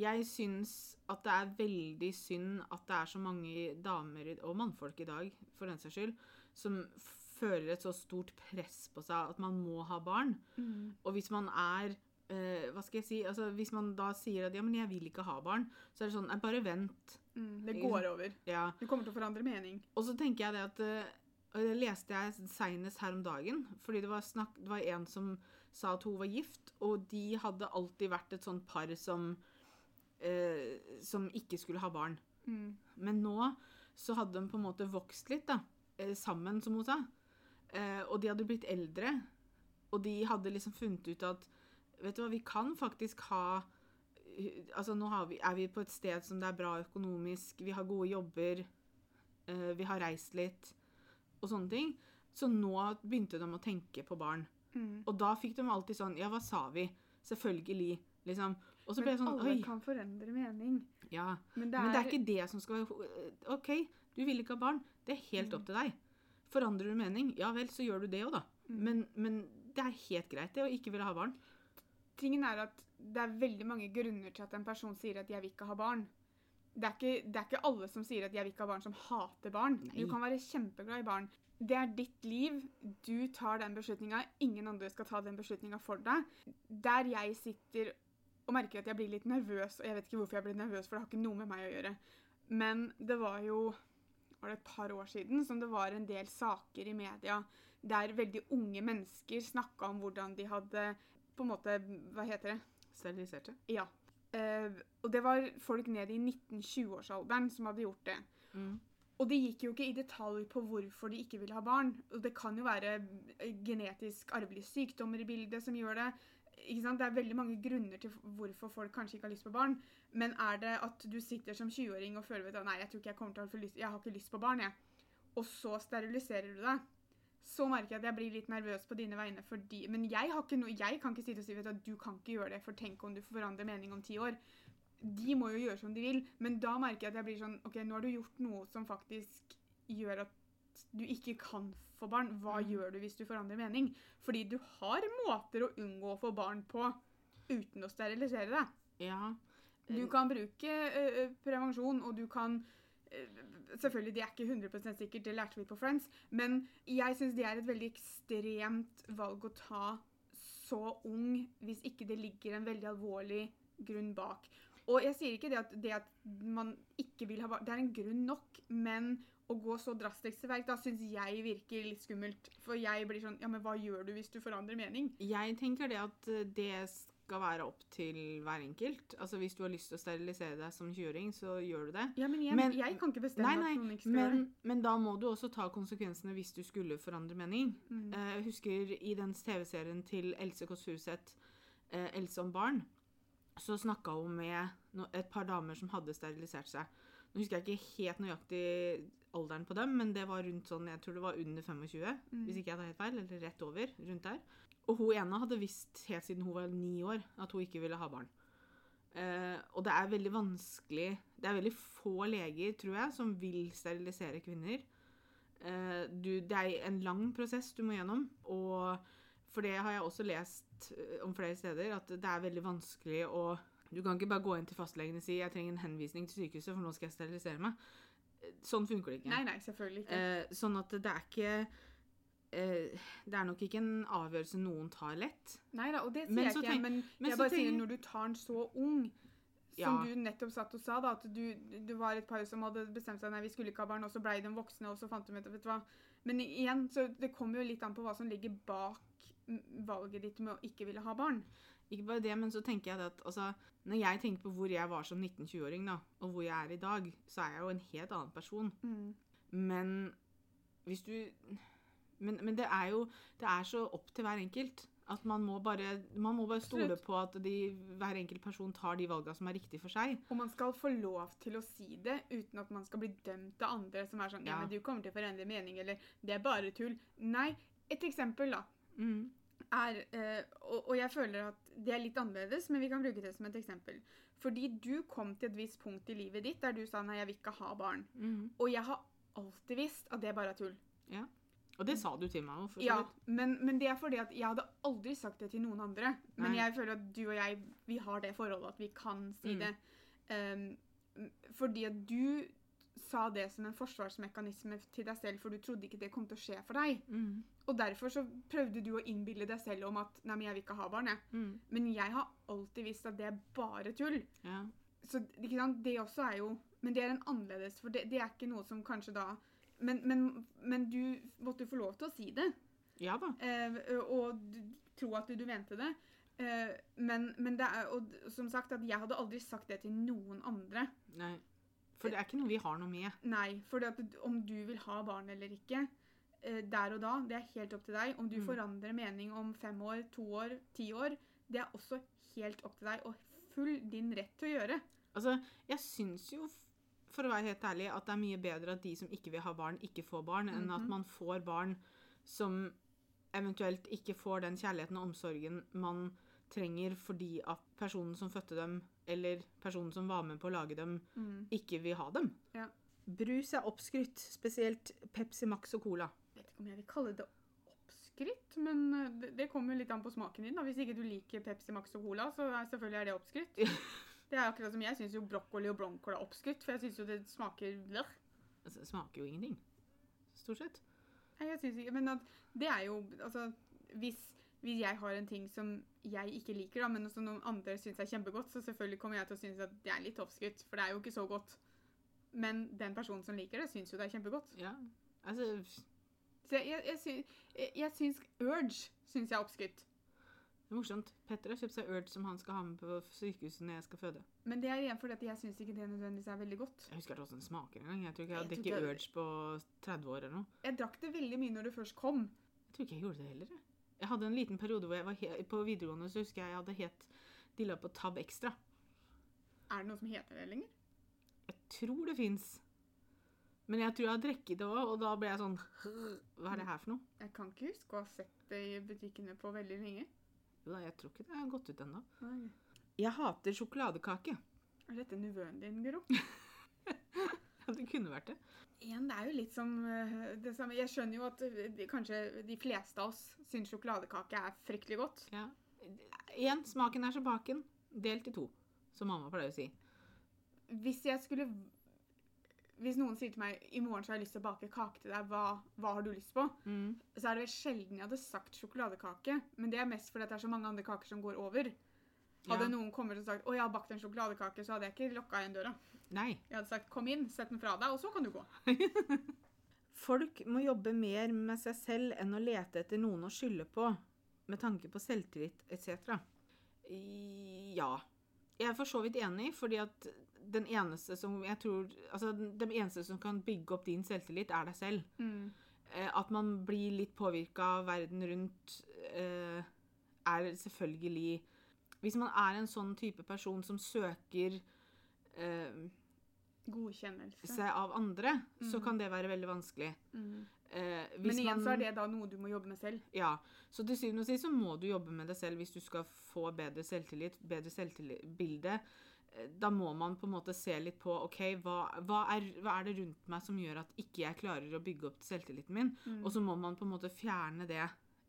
Jeg syns at det er veldig synd at det er så mange damer, og mannfolk i dag, for den saks skyld, som føler et så stort press på seg at man må ha barn. Mm. Og hvis man er eh, Hva skal jeg si? Altså, hvis man da sier at ja, men jeg vil ikke ha barn, så er det sånn Bare vent. Mm. Det går over. Ja. Du kommer til å forandre mening. Og så tenker jeg det at eh, og Det leste jeg seinest her om dagen. Fordi det var, snakk, det var en som sa at hun var gift, og de hadde alltid vært et sånt par som eh, Som ikke skulle ha barn. Mm. Men nå så hadde de på en måte vokst litt, da. eh, Sammen, som hun sa. Eh, og de hadde blitt eldre. Og de hadde liksom funnet ut at Vet du hva, vi kan faktisk ha Altså, nå har vi, er vi på et sted som det er bra økonomisk, vi har gode jobber, eh, vi har reist litt, og sånne ting. Så nå begynte de å tenke på barn. Mm. Og da fikk de alltid sånn Ja, hva sa vi? Selvfølgelig. Liksom. Og så ble jeg sånn alle kan forandre mening. Ja. Men det er, Men det er ikke det som skal være OK, Du vil ikke ha barn. Det er helt Mm. opp til deg. Forandrer du mening, ja vel, så gjør du det òg, da. Mm. Men, men det er helt greit, det, å ikke ville ha barn. Tingen er at det er veldig mange grunner til at en person sier at 'jeg vil ikke ha barn'. Det er ikke, det er ikke alle som sier at 'jeg vil ikke ha barn', som hater barn. Nei. Du kan være kjempeglad i barn. Det er ditt liv. Du tar den beslutninga. Ingen andre skal ta den beslutninga for deg. Der jeg sitter og merker at jeg blir litt nervøs, og jeg vet ikke hvorfor jeg blir nervøs, for det har ikke noe med meg å gjøre. Men det var jo var det et par år siden som det var en del saker i media der veldig unge mennesker snakka om hvordan de hadde på en måte Hva heter det? Steriliserte. Ja. Eh, og det var folk ned i 19-20-årsalderen som hadde gjort det. Mm. Og de gikk jo ikke i detalj på hvorfor de ikke ville ha barn. Og det kan jo være eh, genetisk arvelige sykdommer i bildet som gjør det. Ikke sant? Det er veldig mange grunner til hvorfor folk kanskje ikke har lyst på barn. Men er det at du sitter som 20-åring og føler at nei, jeg tror ikke jeg kommer til å få lyst, jeg har ikke lyst på barn, jeg. Og så steriliserer du deg. Så merker jeg at jeg blir litt nervøs på dine vegne. Fordi, men jeg, har ikke noe, jeg kan ikke sitte og si vet du, at du kan ikke gjøre det, for tenk om du forandrer mening om ti år. De må jo gjøre som de vil, men da merker jeg at jeg blir sånn OK, nå har du gjort noe som faktisk gjør at du ikke kan få barn. Hva mm. gjør du hvis du forandrer mening? Fordi du har måter å unngå å få barn på uten å sterilisere deg. Ja. Du kan bruke ø, prevensjon, og du kan Selvfølgelig, det er ikke 100% sikkert, det lærte vi på Friends, men jeg syns det er et veldig ekstremt valg å ta så ung hvis ikke det ligger en veldig alvorlig grunn bak. Og jeg sier ikke det at, det at man ikke vil ha barn Det er en grunn nok, men å gå så drastisk til verk, da syns jeg virker litt skummelt. For jeg blir sånn Ja, men hva gjør du hvis du forandrer mening? Jeg tenker det at eh, det skal være opp til hver enkelt. Altså Hvis du har lyst til å sterilisere deg som 20-åring, så gjør du det. Ja, men jeg, Men- jeg kan ikke bestemme Nei, nei, at noen ikke skal gjøre det. men da må du også ta konsekvensene hvis du skulle forandre mening. Mm. Eh, Jeg husker i den TV-serien til Else Kåss Furuseth, eh, 'Else om barn', så snakka hun med no et par damer som hadde sterilisert seg. Nå husker jeg ikke helt nøyaktig alderen på dem, men det var rundt sånn, jeg tror det var under 25, Mm. hvis ikke jeg tar helt feil, eller rett over, rundt der. Og hun ene hadde visst helt siden hun var ni år at hun ikke ville ha barn. Eh, og det er veldig vanskelig Det er veldig få leger, tror jeg, som vil sterilisere kvinner. Eh, du, det er en lang prosess du må gjennom. Og for det har jeg også lest eh, om flere steder, at det er veldig vanskelig å Du kan ikke bare gå inn til fastlegen og si 'jeg trenger en henvisning til sykehuset, for nå skal jeg sterilisere meg'. Eh, Sånn funker det ikke. Nei, nei, selvfølgelig ikke. Eh, sånn at det er ikke Det er nok ikke en avgjørelse noen tar lett. Nei da, og det sier Men jeg ikke, tenk- men, men jeg bare bare sier når du tar den så ung, Ja. som du nettopp satt og sa, da, at du, det var et par som hadde bestemt seg nei, vi skulle ikke ha barn, og så ble de voksne, og så fant de ut vet du hva. Men igjen, så det kommer jo litt an på hva som ligger bak mm, valget ditt med å ikke ville ha barn. Ikke bare det, men så tenker jeg at altså, Når jeg tenker på hvor jeg var som 19-20-åring, da, og hvor jeg er i dag, så er jeg jo en helt annen person. Men hvis du men, men det er jo Det er så opp til hver enkelt. At man må bare, man må bare stole på at de, hver enkelt person tar de valgene som er riktige for seg. Og man skal få lov til å si det uten at man skal bli dømt av andre som er sånn ja, Ja. men du kommer til å forandre mening, eller det er bare tull. Nei, et eksempel, da. Mm. er eh, og, og jeg føler at det er litt annerledes, men vi kan bruke det som et eksempel. Fordi du kom til et visst punkt i livet ditt der du sa nei, jeg vil ikke ha barn. Mm. Og jeg har alltid visst at det bare er tull. Og det sa du til meg òg, Ja, men, men det er fordi at jeg hadde aldri sagt det til noen andre. Men Nei. jeg føler at du og jeg, vi har det forholdet at vi kan si Mm. det. Um, fordi at du sa det som en forsvarsmekanisme til deg selv, for du trodde ikke det kom til å skje for deg. Mm. Og derfor så prøvde du å innbille deg selv om at nei, men jeg vil ikke ha barn. jeg. Mm. Men jeg har alltid visst at det er bare tull. Ja. Så det også er jo Men det er en annerledes, for det, det er ikke noe som kanskje da men, men, men du måtte få lov til å si det, ja da. eh, og du, tro at du, mente det. Eh, men, men det er Og som sagt, at jeg hadde aldri sagt det til noen andre. Nei. For det er ikke noe vi har noe med. Nei, for om du vil ha barn eller ikke, eh, der og da, det er helt opp til deg. Om du Mm. forandrer mening om fem år, to år, ti år, det er også helt opp til deg, og full din rett til å gjøre. Altså, jeg syns jo, for å være helt ærlig, at det er mye bedre at de som ikke vil ha barn, ikke får barn, enn at Mhm. man får barn som eventuelt ikke får den kjærligheten og omsorgen man trenger fordi at personen som fødte dem, eller personen som var med på å lage dem, ikke vil ha dem. Ja. Brus er oppskrytt, spesielt Pepsi Max og Cola. vet ikke om jeg vil kalle det oppskrytt, men eh, det, det kommer litt an på smaken din. da. Hvis ikke du liker Pepsi Max og Cola, så er selvfølgelig er det oppskrytt. Det er akkurat som jeg syns jo brokkoli og blomkål er oppskrytt, for jeg syns jo det smaker bløh. Altså, det smaker jo ingenting. Stort sett. Nei, jeg synes ikke, men at det er jo Altså, hvis, hvis jeg har en ting som jeg ikke liker, da, men som noen andre syns er kjempegodt, så selvfølgelig kommer jeg til å synes at det er litt oppskrytt, for det er jo ikke så godt. Men den personen som liker det, syns jo det er kjempegodt. Ja. Altså Så jeg, jeg, jeg, sy- jeg, jeg syns Urge syns jeg er oppskrytt. Det er morsomt. Petter har kjøpt seg Urge som han skal ha med på sykehuset når jeg skal føde. Men det er igjen fordi at jeg syns ikke det nødvendigvis er veldig godt. Jeg husker ikke hvordan den smaker engang. Jeg tror ikke jeg har drukket ikke- Urge på 30 år eller noe. Jeg drakk det veldig mye når det først kom. Jeg tror ikke jeg gjorde det heller. jeg. Jeg hadde en liten periode hvor jeg var på videregående, så husker jeg jeg hadde het dilla på Tab Extra. Er det noe som heter det lenger? Jeg tror det fins. Men jeg tror jeg har drukket det òg, og da ble jeg sånn Hva er det her for noe? Jeg kan ikke huske å ha sett det i butikkene på veldig lenge. Jo da, jeg tror ikke det har gått ut ennå. Jeg hater sjokoladekake. Er dette nevøen din, Guro? Ja, det kunne vært det. Igjen, det er jo litt som eh, det samme. Jeg skjønner jo at eh, de, kanskje de fleste av oss syns sjokoladekake er fryktelig godt. Ja. Igjen, smaken er som baken. Delt i to, som mamma pleier å si. Hvis jeg skulle Hvis noen sier til meg i morgen så har jeg lyst til å bake kake til deg, hva, hva har du lyst på? Mm. Så er det vel sjelden jeg hadde sagt sjokoladekake. Men det er mest fordi det er så mange andre kaker som går over. Hadde Ja. noen kommet og sagt 'Å, jeg har bakt en sjokoladekake', så hadde jeg ikke lokka igjen døra. Nei. Jeg hadde sagt 'Kom inn, sett den fra deg, og så kan du gå'. Folk må jobbe mer med seg selv enn å lete etter noen å skylde på, med tanke på selvtillit etc. Ja. Jeg er for så vidt enig, fordi at den eneste som jeg tror Altså, den eneste som kan bygge opp din selvtillit, er deg selv. Eh, At man blir litt påvirka av verden rundt, eh, er selvfølgelig Hvis man er en sånn type person som søker eh, Godkjennelse. av andre, så Mhm. kan det være veldig vanskelig. Mm. Eh, Men igjen man- så er det da noe du må jobbe med selv. Ja, så til syvende og sist så må du jobbe med deg selv hvis du skal få bedre selvtillit, bedre selvbilde. Eh, Da må man på en måte se litt på ok, hva, hva, er, hva er det rundt meg som gjør at ikke jeg klarer å bygge opp selvtilliten min? Mm. Og så må man på en måte fjerne det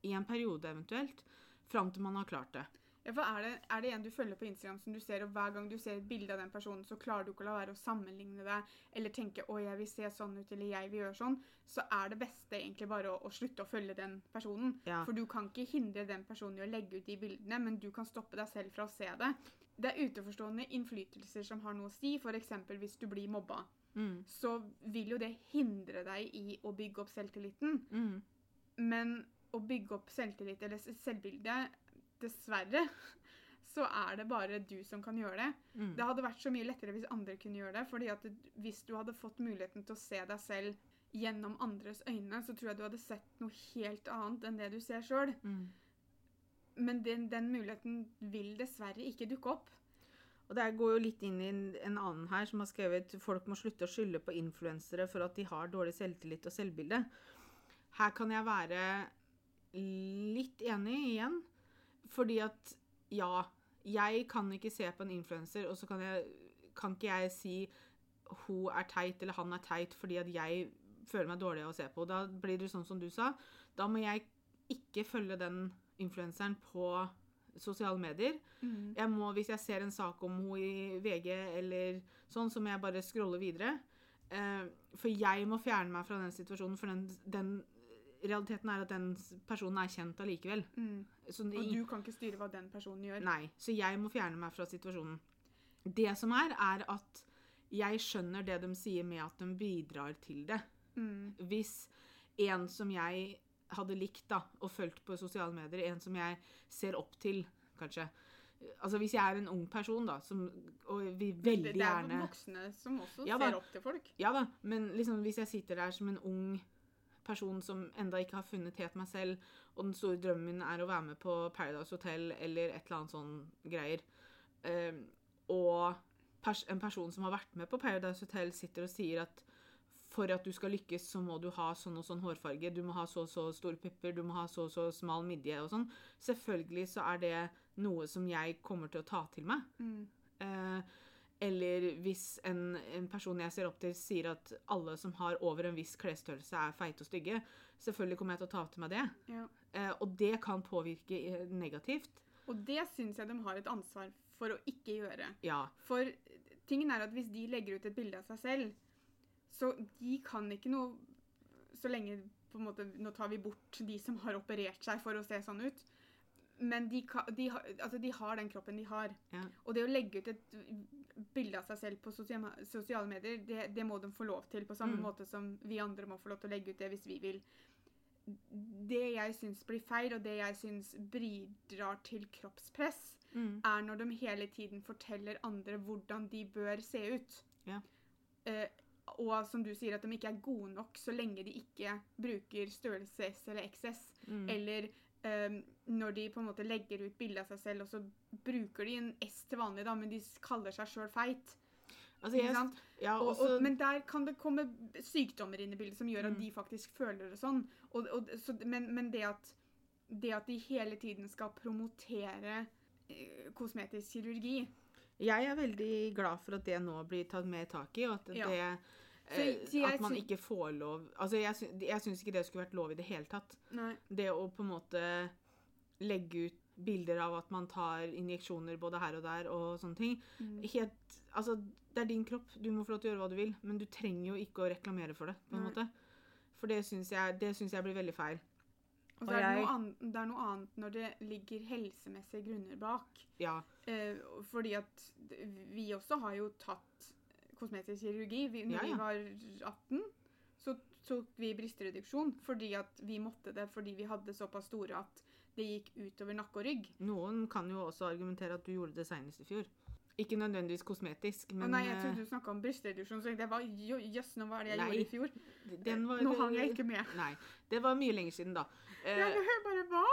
i en periode eventuelt, fram til man har klart det. Ja, for er det, er det en du følger på Instagram som du ser, og hver gang du ser et bilde av den personen, så klarer du ikke å la være å sammenligne det, eller tenke 'å, jeg vil se sånn ut', eller 'jeg vil gjøre sånn', så er det beste egentlig bare å, å slutte å følge den personen. Ja. For du kan ikke hindre den personen i å legge ut de bildene, men du kan stoppe deg selv fra å se det. Det er utenforstående innflytelser som har noe å si, f.eks. hvis du blir mobba. Mm. Så vil jo det hindre deg i å bygge opp selvtilliten. Mm. Men å bygge opp selvtillit eller selvbilde Dessverre så er det bare du som kan gjøre det. Mm. Det hadde vært så mye lettere hvis andre kunne gjøre det. fordi at hvis du hadde fått muligheten til å se deg selv gjennom andres øyne, så tror jeg du hadde sett noe helt annet enn det du ser sjøl. Mm. Men den, den muligheten vil dessverre ikke dukke opp. Og det går jo litt inn i en, en annen her som har skrevet folk må slutte å skylde på influensere for at de har dårlig selvtillit og selvbilde. Her kan jeg være litt enig igjen. Fordi at ja, jeg kan ikke se på en influenser, og så kan, jeg, kan ikke jeg si hun er teit eller han er teit fordi at jeg føler meg dårlig å se på. Da blir det sånn som du sa. Da må jeg ikke følge den influenseren på sosiale medier. Jeg må, hvis jeg ser en sak om henne i VG eller sånn, så må jeg bare scrolle videre. Eh, for jeg må fjerne meg fra den situasjonen, for den, den realiteten er at den personen er kjent allikevel. Mm. Så Og du kan ikke styre hva den personen gjør. Nei, så jeg må fjerne meg fra situasjonen. Det som er, er at jeg skjønner det de sier med at de bidrar til det. Mm. Hvis en som jeg hadde likt da, og fulgt på sosiale medier, en som jeg ser opp til, kanskje Altså Hvis jeg er en ung person, da, som, og vi veldig gjerne det er jo voksne som også Ja ser opp til folk. Ja da, men liksom hvis jeg sitter der som en ung person som enda ikke har funnet helt meg selv, og den store drømmen min er å være med på Paradise Hotel eller et eller annet sånn greier, um, og pers en person som har vært med på Paradise Hotel, sitter og sier at for at du skal lykkes, så må du ha sånn og sånn hårfarge, du må ha så og så store pupper, du må ha så og så smal midje og sånn. Selvfølgelig så er det noe som jeg kommer til å ta til meg. Mm. Eh, Eller hvis en, en person jeg ser opp til, sier at alle som har over en viss klesstørrelse, er feite og stygge. Selvfølgelig kommer jeg til å ta til meg det. Ja. Eh, og det kan påvirke eh, negativt. Og det syns jeg de har et ansvar for å ikke gjøre. Ja. For tingen er at hvis de legger ut et bilde av seg selv, så de kan ikke noe Så lenge på en måte, Nå tar vi bort de som har operert seg for å se sånn ut. Men de, kan, de, har- altså de har den kroppen de har. Ja. Og det å legge ut et bilde av seg selv på sosiale, medier, det, det må de få lov til. På samme Mm. måte som vi andre må få lov til å legge ut det hvis vi vil. Det jeg syns blir feil, og det jeg syns bidrar til kroppspress, Mm. er når de hele tiden forteller andre hvordan de bør se ut. Ja. Eh, og som du sier, at de ikke er gode nok så lenge de ikke bruker størrelse S eller XS. Mm. Eller um, når de på en måte legger ut bilde av seg selv, og så bruker de en S til vanlig, da, men de kaller seg sjøl feit. Altså, jeg, ja, Og, og, men der kan det komme sykdommer inn i bildet som gjør at Mm. de faktisk føler det sånn. Og, så, men, men det at, det at de hele tiden skal promotere eh, kosmetisk kirurgi jeg er veldig glad for at det nå blir tatt mer tak i, og at Ja. det Så- eh, At man ikke får lov Altså, jeg, sy jeg syns ikke det skulle vært lov i det hele tatt. Nei. Det å på en måte legge ut bilder av at man tar injeksjoner både her og der og sånne ting. Mm. Helt Altså, det er din kropp. Du må få lov til å gjøre hva du vil, men du trenger jo ikke å reklamere for det, på en Nei. måte. For det syns jeg, jeg blir veldig feil. Og Og så er det, noe annet, det er noe annet når det ligger helsemessige grunner bak. Ja. Eh, fordi at vi også har jo tatt kosmetisk kirurgi. Vi, når Ja, ja. vi var 18, så tok vi brystreduksjon fordi at vi måtte det fordi vi hadde såpass store at det gikk utover nakke og rygg. Noen kan jo også argumentere at du gjorde det senest i fjor. Ikke nødvendigvis kosmetisk, Å men nei, jeg eh, trodde du snakka om brystreduksjon, så det var jøss, nå var det jeg Nei. gjorde i fjor. den var Nå hang jeg ikke med. Nei. Det var mye lenger siden, da. Eh, Jeg bare hva?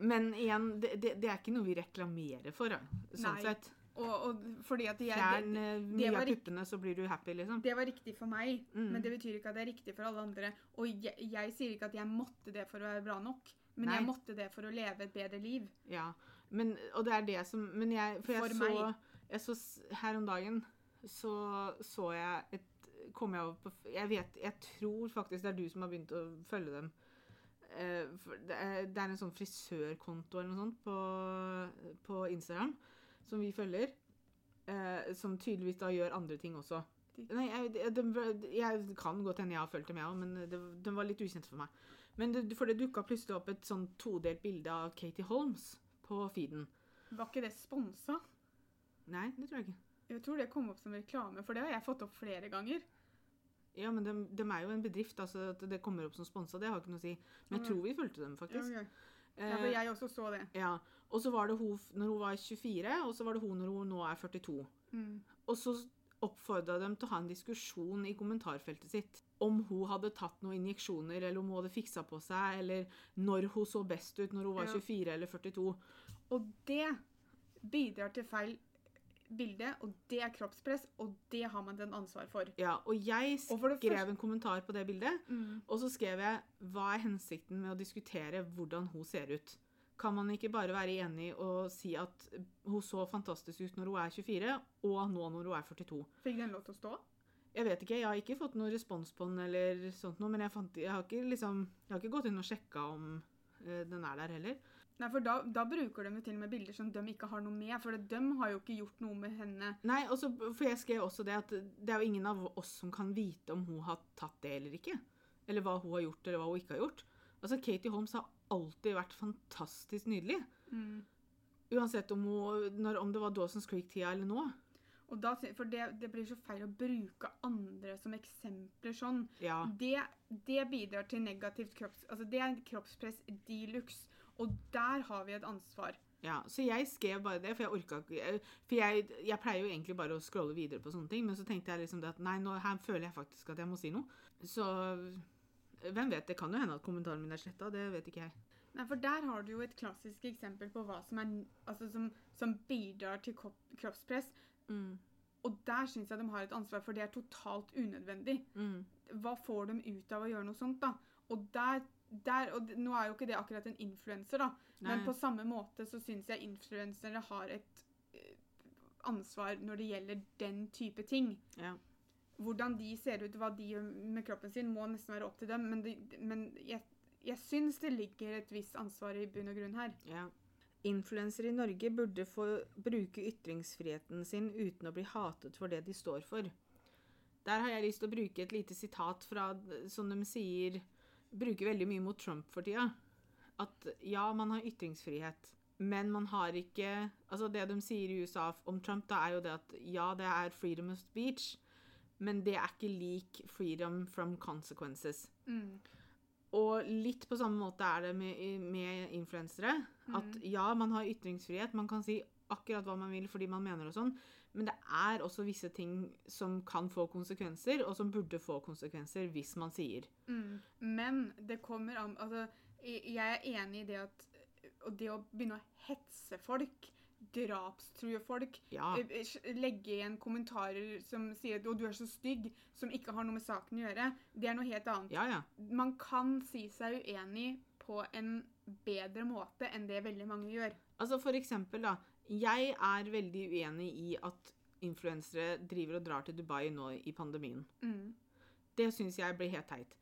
men igjen, det, det, det er ikke noe vi reklamerer for, sånn Nei. sett. Og, og fordi at jeg, Fjern det, eh, mye av puppene, så blir du happy, liksom. det var riktig for meg, Mm. men det betyr ikke at det er riktig for alle andre. Og jeg, jeg sier ikke at jeg måtte det for å være bra nok, men Nei. jeg måtte det for å leve et bedre liv. Ja, men, og det er det som Men jeg, for jeg For så, meg. så Her om dagen så så jeg et Kom jeg over på Jeg vet Jeg tror faktisk det er du som har begynt å følge dem. Eh, det, det er en sånn frisørkonto eller noe sånt på, på Instagram som vi følger. Eh, som tydeligvis da gjør andre ting også. Nei, jeg, de, jeg kan godt hende jeg har fulgt dem, jeg òg, men den var litt ukjent for meg. Men det, for det dukka plutselig opp et sånn todelt bilde av Katie Holmes på feeden. Var ikke det sponsa? Nei, det tror jeg ikke. Jeg tror det kom opp som reklame, for det har jeg fått opp flere ganger. Ja, men de, de er jo en bedrift, altså at det kommer opp som sponsa, det har ikke noe å si. Men jeg tror vi fulgte dem, faktisk. Ja, ok. Ja, for Eh, jeg også så det. ja. Og så var det hun når hun var 24, og så var det hun når hun nå er 42. Mm. Og så oppfordra dem til å ha en diskusjon i kommentarfeltet sitt om hun hadde tatt noen injeksjoner, eller om hun hadde fiksa på seg, eller når hun så best ut når hun var 24 eller 42. Og det bidrar til feil bilde, og det er kroppspress, og det har man den ansvar for. Ja, og jeg Og skrev første- en kommentar på det bildet, og så skrev jeg hva er hensikten med å diskutere hvordan hun ser ut? Kan man ikke bare være enig og si at hun så fantastisk ut når hun er 24, og nå når hun er 42? Fikk den lov til å stå? Jeg vet ikke, jeg har ikke fått noen respons på den eller sånt noe, men jeg, fant, jeg, har ikke liksom, jeg har ikke gått inn og sjekka om eh, den er der heller. Nei, for da, da bruker de jo til og med bilder som de ikke har noe med, for de har jo ikke gjort noe med henne. Nei, også, for jeg skrev også det at det er jo ingen av oss som kan vite om hun har tatt det eller ikke. Eller hva hun har gjort, eller hva hun ikke har gjort. Altså, Katie Holmes har alltid vært fantastisk nydelig. Uansett om, hun, når, om det var Dawson's Creek-tida eller nå. Og da, for det, det blir så feil å bruke andre som eksempler sånn. Ja. Det, det bidrar til negativt kropps... Altså det er kroppspress de luxe. Og der har vi et ansvar. ja. Så jeg skrev bare det, for jeg orka ikke For jeg, jeg pleier jo egentlig bare å scrolle videre på sånne ting, men så tenkte jeg liksom det at nei, nå, her føler jeg faktisk at jeg må si noe. Så hvem vet? Det kan jo hende at kommentaren min er sletta. Det vet ikke jeg. Nei, for der har du jo et klassisk eksempel på hva som, er, altså som, som bidrar til kroppspress. kroppspress. Og der syns jeg de har et ansvar, for det er totalt unødvendig. Mm. Hva får de ut av å gjøre noe sånt, da? Og der, der og Nå er jo ikke det akkurat en influenser, da. Men på samme måte så syns jeg influensere har et eh, ansvar når det gjelder den type ting. Ja. Hvordan de ser ut, hva de gjør med kroppen sin, må nesten være opp til dem. Men, det, men jeg, jeg syns det ligger et visst ansvar i bunn og grunn her. Ja. Influensere i Norge burde få bruke ytringsfriheten sin uten å bli hatet for det de står for. Der har jeg lyst til å bruke et lite sitat fra, som de sier Bruker veldig mye mot Trump for tida. At ja, man har ytringsfrihet, men man har ikke Altså, det de sier i USA om Trump, da er jo det at ja, det er freedom of speech, men det er ikke lik freedom from consequences. Mm. Og litt på samme måte er det med, med influensere. At ja, man har ytringsfrihet, man kan si akkurat hva man vil fordi man mener og sånn, men det er også visse ting som kan få konsekvenser, og som burde få konsekvenser hvis man sier. Mm. Men det kommer an Altså, jeg er enig i det at og det å begynne å hetse folk, drapstrue folk, Ja. eh, eh, legge igjen kommentarer som sier at 'å, du er så stygg', som ikke har noe med saken å gjøre, det er noe helt annet. Ja, ja. Man kan si seg uenig på en bedre måte enn det veldig mange gjør. Altså for eksempel, da. Jeg er veldig uenig i at influensere driver og drar til Dubai nå i pandemien. Mm. Det syns jeg blir helt teit.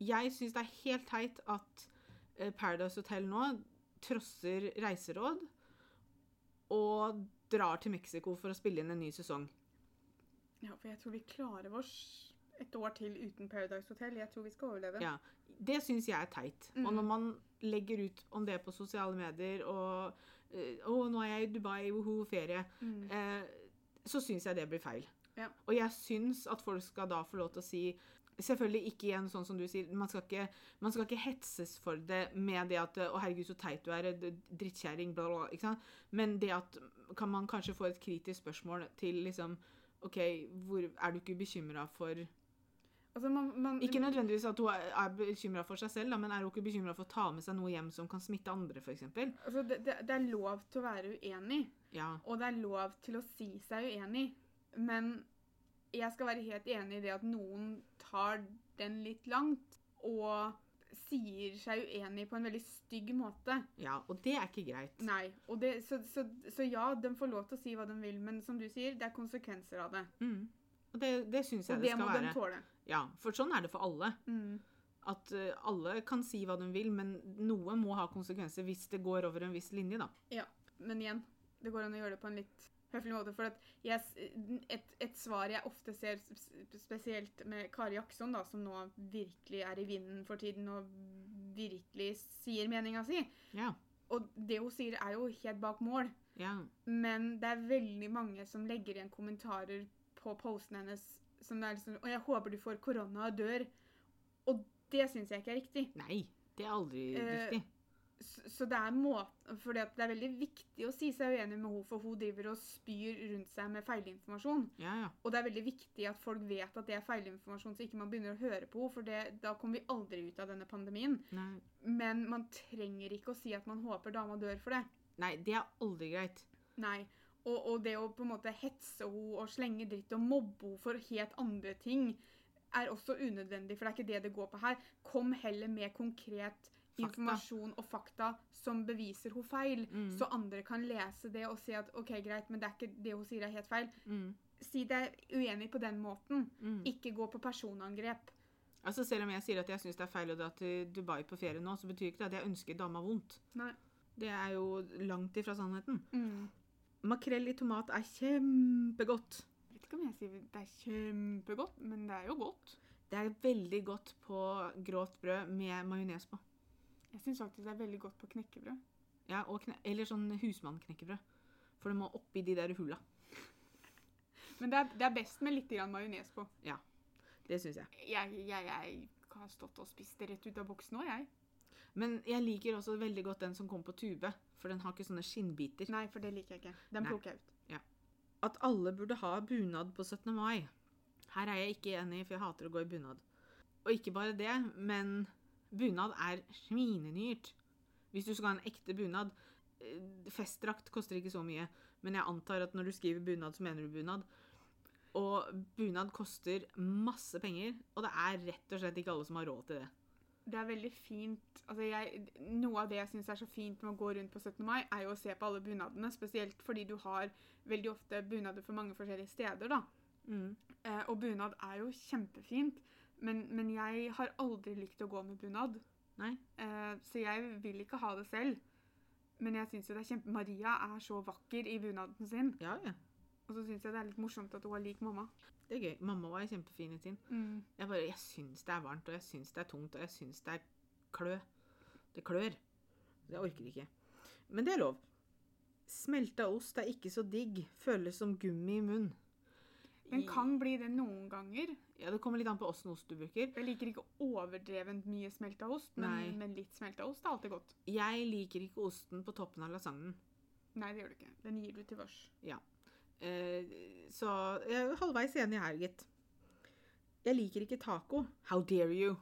Jeg syns det er helt teit at eh, Paradise Hotel nå trosser reiseråd og drar til Mexico for å spille inn en ny sesong. Ja, for jeg tror vi klarer oss et år til uten Paradise Hotel. Jeg tror vi skal overleve. Ja. Det syns jeg er teit. Og når man legger ut om det på sosiale medier og eh, 'Å, nå er jeg i Dubai, woho, ferie', Mm. eh, så syns jeg det blir feil. Ja. Og jeg syns at folk skal da få lov til å si Selvfølgelig ikke igjen sånn som du sier, man skal ikke, man skal ikke hetses for det med det at 'Å, herregud, så teit du er, d- drittkjerring', bla, bla, bla. Ikke sant? Men det at Kan man kanskje få et kritisk spørsmål til liksom OK, hvor, er du ikke bekymra for Altså, man, man, Ikke nødvendigvis at hun er, er bekymra for seg selv, da, men er hun ikke bekymra for å ta med seg noe hjem som kan smitte andre, f.eks.? altså, det, det, det er lov til å være uenig, Ja. og det er lov til å si seg uenig. Men jeg skal være helt enig i det at noen tar den litt langt, og sier seg uenig på en veldig stygg måte. ja. Og det er ikke greit. Nei. Og det, så, så, så ja, de får lov til å si hva de vil, men som du sier, det er konsekvenser av det. Mm. Og det, det syns jeg Og det det skal må de være. tåle. Ja, For sånn er det for alle. Mm. At uh, alle kan si hva de vil, men noe må ha konsekvenser hvis det går over en viss linje, da. Ja, men igjen, det går an å gjøre det på en litt høflig måte. For jeg, et, et svar jeg ofte ser, spesielt med Kari Jackson, da, som nå virkelig er i vinden for tiden og virkelig sier meninga si Ja. Og det hun sier, er jo helt bak mål. Ja. Men det er veldig mange som legger igjen kommentarer på posten hennes som det er liksom Og jeg håper du får korona og dør. Og det syns jeg ikke er riktig. Nei, det er aldri Eh, riktig. Så, så det er måten For det er veldig viktig å si seg uenig med henne, for hun driver og spyr rundt seg med feilinformasjon. Ja, ja. Og det er veldig viktig at folk vet at det er feilinformasjon, så ikke man begynner å høre på henne, for det, da kommer vi aldri ut av denne pandemien. Nei. Men man trenger ikke å si at man håper dama dør for det. Nei, det er aldri greit. Nei. Og, og det å på en måte hetse henne og slenge dritt og mobbe henne for helt andre ting, er også unødvendig, for det er ikke det det går på her. Kom heller med konkret. Informasjon og fakta som beviser hun feil, Mm. så andre kan lese det og si at OK, greit, men det er ikke det hun sier er helt feil. Mm. Si deg uenig på den måten. Mm. Ikke gå på personangrep. Altså Selv om jeg sier at jeg syns det er feil å dra til Dubai på ferie nå, så betyr ikke det at jeg ønsker dama vondt. Nei. Det er jo langt ifra sannheten. Mm. Makrell i tomat er kjempegodt. Jeg vet ikke om jeg sier det er kjempegodt, men det er jo godt. Det er veldig godt på grovt brød med majones på. Jeg syns faktisk det er veldig godt på knekkebrød. Ja, kne eller sånn husmannknekkebrød. For det må oppi de der hulla. Men det er, det er best med litt majones på. Ja, Det syns jeg. Jeg, jeg, jeg har stått og spist det rett ut av boksen òg, jeg. Men jeg liker også veldig godt den som kommer på tube. For den har ikke sånne skinnbiter. Nei, for det liker jeg ikke. Den Nei. plukker jeg ut. At alle burde ha bunad på 17. mai. Her er jeg ikke enig, for jeg hater å gå i bunad. Og ikke bare det, men bunad er svinedyrt. Hvis du skal ha en ekte bunad eh, Festdrakt koster ikke så mye, men jeg antar at når du skriver bunad, så mener du bunad. Og bunad koster masse penger, og det er rett og slett ikke alle som har råd til det. det er veldig fint altså jeg, Noe av det jeg syns er så fint med å gå rundt på 17. mai, er jo å se på alle bunadene. Spesielt fordi du har veldig ofte bunader for mange forskjellige steder. da. Mm. Eh, og bunad er jo kjempefint, men, men jeg har aldri likt å gå med bunad. Nei. Eh, så jeg vil ikke ha det selv. Men jeg syns jo det er kjempe Maria er så vakker i bunaden sin. Ja, ja. Og så syns jeg det er litt morsomt at hun er lik mamma. Det er gøy. Mamma var kjempefin i sin. Jeg bare, jeg syns det er varmt, og jeg syns det er tungt, og jeg syns det er klø. Det klør. Jeg orker ikke. Men det er lov. Smelta ost er ikke så digg. Føles som gummi i munn. Den kan bli det noen ganger. Ja, Det kommer litt an på åssen ost du bruker. Jeg liker ikke overdrevent mye smelta ost, men, men litt smelta ost er alltid godt. Jeg liker ikke osten på toppen av lasagnen. Nei, det gjør du ikke. Den gir du til vårs. Eh, så jeg er halvveis enig her, gitt. Jeg liker ikke taco. How dare you?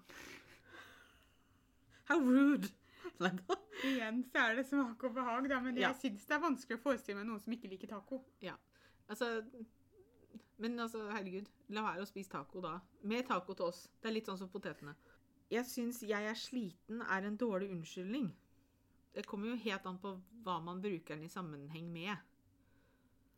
How rude! Igjen så er det smak og behag, da, men Ja. jeg syns det er vanskelig å forestille meg noen som ikke liker taco. Ja. Altså Men altså, herregud. La være å spise taco da. Mer taco til oss. Det er litt sånn som potetene. Jeg syns 'jeg er sliten' er en dårlig unnskyldning. Det kommer jo helt an på hva man bruker den i sammenheng med.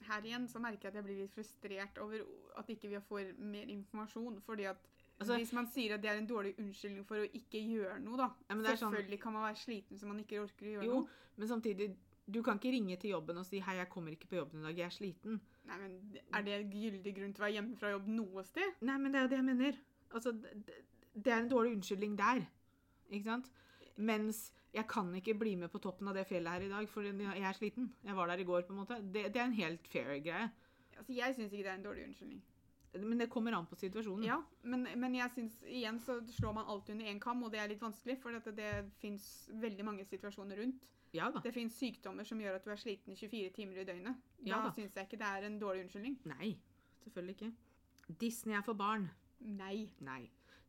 Her igjen så merker jeg at jeg blir litt frustrert over at ikke vi får mer informasjon. fordi at Altså- Hvis man sier at det er en dårlig unnskyldning for å ikke gjøre noe, da. Ja, Selvfølgelig sånn- Selvfølgelig kan man være sliten så man ikke orker å gjøre Jo, noe. men samtidig Du kan ikke ringe til jobben og si 'hei, jeg kommer ikke på jobben i dag, jeg er sliten'. Nei, men Er det gyldig grunn til å være hjemme fra jobb noe sted? Nei, men det er jo det jeg mener. Altså, det, det er en dårlig unnskyldning der. Ikke sant? Mens jeg kan ikke bli med på toppen av det fjellet her i dag, for jeg er sliten. Jeg var der i går, på en måte. Det, det er en helt fair greie. Altså, Jeg syns ikke det er en dårlig unnskyldning. Men det kommer an på situasjonen. Ja, men, men jeg synes igjen så slår man alt under én kam, og det er litt vanskelig. For det, det fins veldig mange situasjoner rundt. Ja da. Det fins sykdommer som gjør at du er sliten 24 timer i døgnet. Ja da da. syns jeg ikke det er en dårlig unnskyldning. Nei, selvfølgelig ikke. Disney er for barn. Nei. Nei.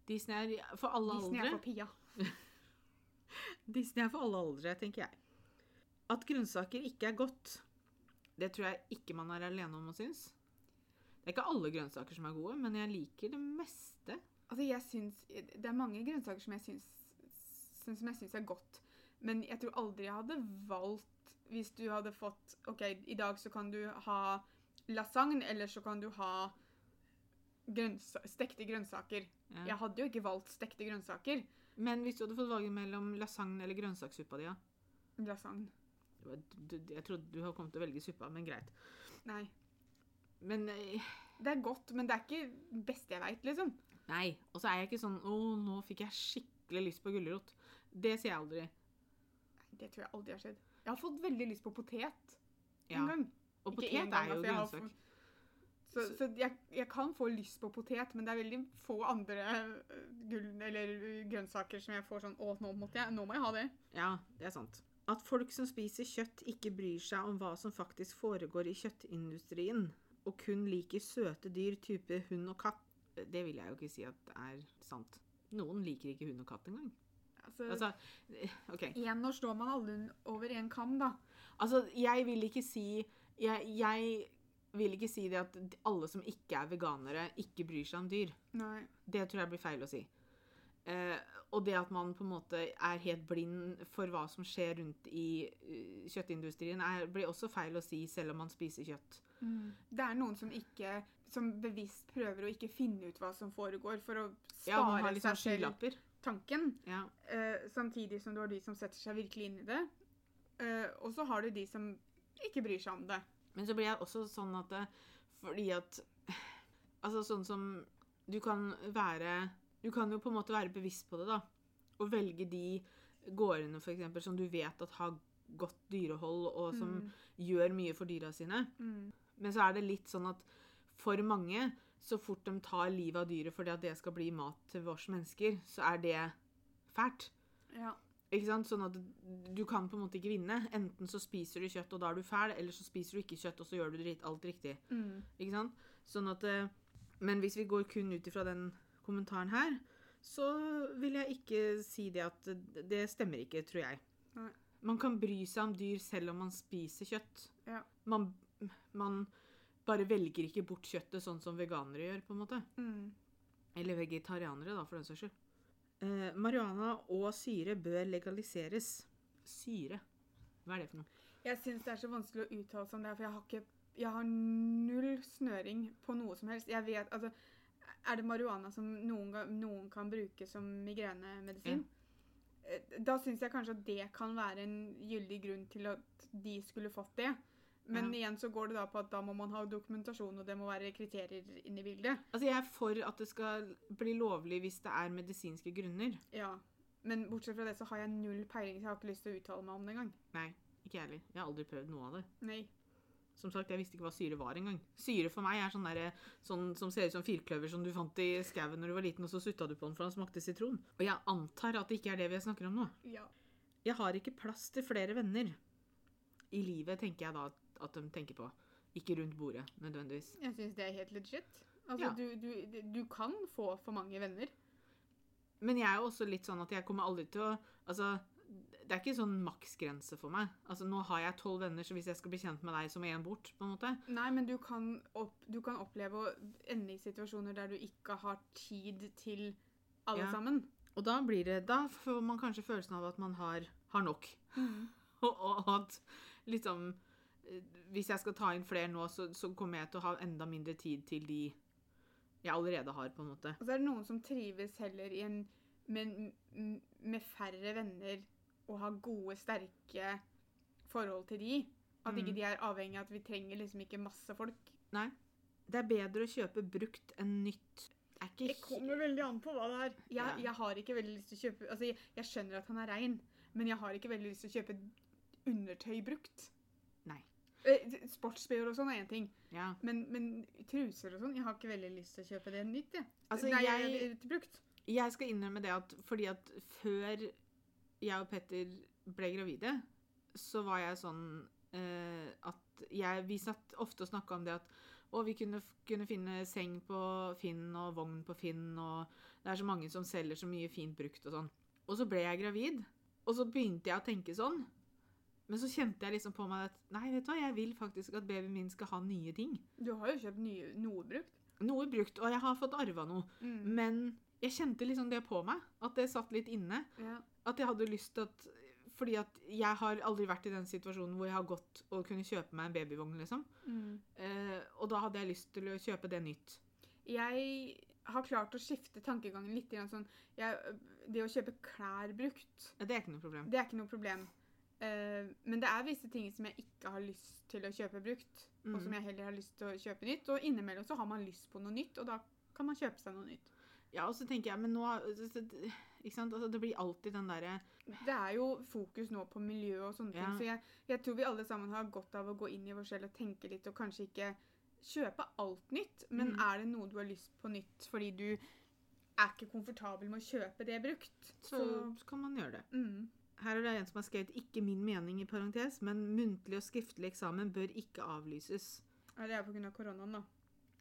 Disney er for alle Disney er for Pia. Disney er for alle aldre, tenker jeg. At grønnsaker ikke er godt, det tror jeg ikke man er alene om å synes. Det er ikke alle grønnsaker som er gode, men jeg liker det meste. Altså, jeg syns Det er mange grønnsaker som jeg syns, som jeg syns er godt. Men jeg tror aldri jeg hadde valgt Hvis du hadde fått OK, i dag så kan du ha lasagne, eller så kan du ha grønnsa stekte grønnsaker. Ja. Jeg hadde jo ikke valgt stekte grønnsaker. Men hvis du hadde fått valget mellom lasagne eller grønnsakssuppa di, ja. Lasagne. Jeg trodde du hadde kommet til å velge suppa, men greit. Nei. Men eh, Det er godt, men det er ikke det beste jeg veit, liksom. nei. Og så er jeg ikke sånn Å, nå fikk jeg skikkelig lyst på gulrot. Det sier jeg aldri. Nei, Det tror jeg aldri har skjedd. Jeg har fått veldig lyst på potet Ja. gang. Og Ikke potet gang, er jo altså, grønnsak. Så, så jeg, jeg kan få lyst på potet, men det er veldig få andre øh, gull, eller øh, grønnsaker som jeg får sånn Å, nå, måtte jeg, nå må jeg ha det. Ja, det er sant. At folk som spiser kjøtt, ikke bryr seg om hva som faktisk foregår i kjøttindustrien, og kun liker søte dyr type hund og katt, det vil jeg jo ikke si at er sant. Noen liker ikke hund og katt engang. Altså, Altså, eh, OK. Igjen, nå slår man alle over én kam, da. Altså, jeg vil ikke si jeg, jeg vil ikke si det at alle som ikke er veganere, ikke bryr seg om dyr. Nei. Det tror jeg blir feil å si. Uh, og det at man på en måte er helt blind for hva som skjer rundt i uh, kjøttindustrien, er, blir også feil å si selv om man spiser kjøtt. Det er noen som ikke Som bevisst prøver å ikke finne ut hva som foregår, for å Ja, man har spare sånn seg selv skylapper. tanken. Ja. Uh, samtidig som du har de som setter seg virkelig inn i det. Uh, og så har du de som ikke bryr seg om det. Men så blir jeg også sånn at det, Fordi at Altså sånn som Du kan være Du kan jo på en måte være bevisst på det, da. Og velge de gårdene for eksempel, som du vet at har godt dyrehold, og som Mm. gjør mye for dyra sine. Mm. Men så er det litt sånn at for mange, så fort de tar livet av dyret fordi at det skal bli mat til oss mennesker, så er det fælt. Ja. Ikke sant? Sånn at du kan på en måte ikke vinne. Enten så spiser du kjøtt, og da er du fæl, eller så spiser du ikke kjøtt, og så gjør du dritt- alt riktig. Mm. Ikke sant? Sånn at eh, Men hvis vi går kun ut ifra den kommentaren her, så vil jeg ikke si det at det- det stemmer ikke, tror jeg. Nei. Man kan bry seg om dyr selv om man spiser kjøtt. Ja. Man, man bare velger ikke bort kjøttet sånn som veganere gjør, på en måte. Mm. Eller vegetarianere, da, for den saks skyld. Eh, marihuana og syre bør legaliseres. Syre? Hva er det for noe? Jeg syns det er så vanskelig å uttale seg om det, for jeg har, ikke, jeg har null snøring på noe som helst. Jeg vet, altså, Er det marihuana som noen, noen kan bruke som migrenemedisin? Eh, Da syns jeg kanskje at det kan være en gyldig grunn til at de skulle fått det. Men igjen så går det da på at da må man ha dokumentasjon, og det må være kriterier inne i bildet. Altså, jeg er for at det skal bli lovlig hvis det er medisinske grunner. Ja. Men bortsett fra det så har jeg null peiling, så jeg har ikke lyst til å uttale meg om det engang. Nei, ikke jeg heller. Jeg har aldri prøvd noe av det. Nei. Som sagt, jeg visste ikke hva syre var engang. Syre for meg er sånn, der, sånn som ser ut som firkløver som du fant i skauen når du var liten, og så sutta du på den for den smakte sitron. Og jeg antar at det ikke er det vi snakker om nå. Ja. Jeg har ikke plass til flere venner. I livet tenker jeg da at, at de tenker på. Ikke rundt bordet, nødvendigvis. Jeg syns det er helt legit. Altså, Ja. du, du, du kan få for mange venner. Men jeg er jo også litt sånn at jeg kommer aldri til å Altså, det er ikke sånn maksgrense for meg. Altså, Nå har jeg tolv venner, så hvis jeg skal bli kjent med deg, så må én bort. på en måte. Nei, men du kan, opp, du kan oppleve å ende i situasjoner der du ikke har tid til alle Ja. sammen. Og da blir det, da får man kanskje følelsen av at man har, har nok. Og, og at liksom Hvis jeg skal ta inn flere nå, så, så kommer jeg til å ha enda mindre tid til de jeg allerede har, på en måte. Og så er det noen som trives heller i en, med, med færre venner og har gode, sterke forhold til de. At ikke Mm. de er avhengig av at vi trenger liksom ikke masse folk. Nei. Det er bedre å kjøpe brukt enn nytt. Er ikke Det kommer veldig an på hva det er. Jeg, Ja. jeg har ikke veldig lyst til å kjøpe Altså, jeg, jeg skjønner at han er rein, men jeg har ikke veldig lyst til å kjøpe undertøy brukt. Eh, og sånn er én ting, Ja. men, men truser og sånn Jeg har ikke veldig lyst til å kjøpe det nytt, jeg. Altså, Nei, jeg- jeg, jeg, brukt. Jeg skal innrømme det at fordi at før jeg og Petter ble gravide, så var jeg sånn eh, at jeg, Vi satt ofte og snakka om det at og vi kunne, kunne finne seng på Finn og vogn på Finn, og det er så mange som selger så mye fint brukt og sånn. Og så ble jeg gravid, og så begynte jeg å tenke sånn. Men så kjente jeg liksom på meg at nei, vet du hva, jeg vil faktisk at babyen min skal ha nye ting. Du har jo kjøpt nye, noe brukt. Noe brukt, og jeg har fått arva noe. Mm. Men jeg kjente liksom det på meg, at det satt litt inne. Ja. At jeg hadde lyst til at Fordi at jeg har aldri vært i den situasjonen hvor jeg har gått og kunne kjøpe meg en babyvogn, liksom. Mm. Eh, og da hadde jeg lyst til å kjøpe det nytt. Jeg har klart å skifte tankegangen litt. Sånn, jeg, det å kjøpe klær brukt, Ja, Det er ikke noe problem. det er ikke noe problem. Eh, men det er visse ting som jeg ikke har lyst til å kjøpe brukt, og Mm. som jeg heller har lyst til å kjøpe nytt. Og innimellom så har man lyst på noe nytt, og da kan man kjøpe seg noe nytt. Ja, og så tenker jeg, men nå ikke sant? Altså, Det blir alltid den derre Det er jo fokus nå på miljø og sånne Ja. ting, så jeg, jeg tror vi alle sammen har godt av å gå inn i vår selv og tenke litt, og kanskje ikke kjøpe alt nytt, men Mm. er det noe du har lyst på nytt fordi du er ikke komfortabel med å kjøpe det brukt, Så kan man gjøre det. mm. Her er det en som har skrevet 'ikke min mening' i parentes, men muntlig og skriftlig eksamen bør ikke avlyses. Ja, det er pga. koronaen, da.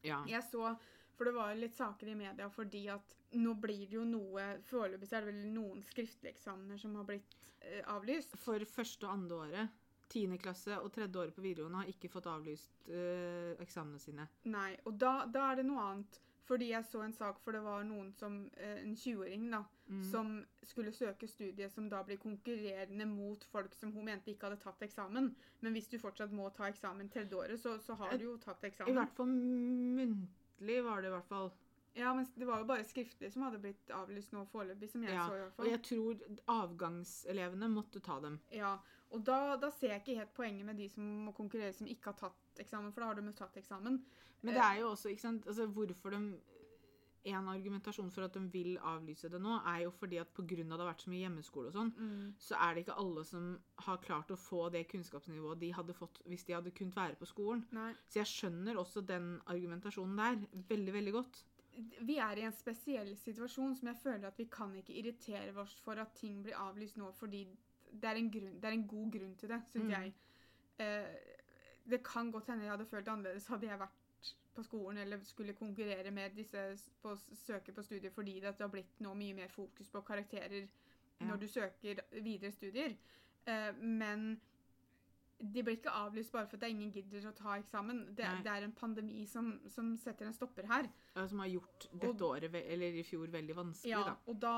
Ja. Jeg så, for det var litt saker i media fordi at nå blir det jo noe Foreløpig er det vel noen skriftlige eksamener som har blitt eh, avlyst. For første og andre året. Tiende klasse og tredje året på videregående har ikke fått avlyst eh, eksamene sine. Nei, og da, da er det noe annet. Fordi jeg så en sak, for det var noen som, eh, en 20-åring da, Mm. som skulle søke studiet som da blir konkurrerende mot folk som hun mente ikke hadde tatt eksamen. Men hvis du fortsatt må ta eksamen tredje året, så, så har du jo tatt eksamen. I hvert fall muntlig var det i hvert fall. Ja, men det var jo bare skriftlig som hadde blitt avlyst nå foreløpig, som jeg Ja, så i hvert fall. Og jeg tror avgangselevene måtte ta dem. Ja, og da, da ser jeg ikke helt poenget med de som må konkurrere som ikke har tatt eksamen, for da har de jo tatt eksamen. Men det er jo også, ikke sant, altså hvorfor de En argumentasjon for at de vil avlyse det nå, er jo fordi at pga. det har vært så mye hjemmeskole og sånn, Mm. så er det ikke alle som har klart å få det kunnskapsnivået de hadde fått hvis de hadde kunnet være på skolen. Nei. Så jeg skjønner også den argumentasjonen der veldig, veldig godt. Vi er i en spesiell situasjon som jeg føler at vi kan ikke irritere oss for at ting blir avlyst nå, fordi det er en, grunn, det er en god grunn til det, syns Mm. jeg. Eh, det kan godt hende jeg hadde følt det annerledes hadde jeg vært på skolen eller skulle konkurrere med disse på å søke på studier fordi det har blitt nå mye mer fokus på karakterer Ja. når du søker videre studier. Eh, men de blir ikke avlyst bare for at det er ingen gidder å ta eksamen. Det, det er en pandemi som, som setter en stopper her. Ja, Som har gjort dette året, eller i fjor, veldig vanskelig, Ja, da. og da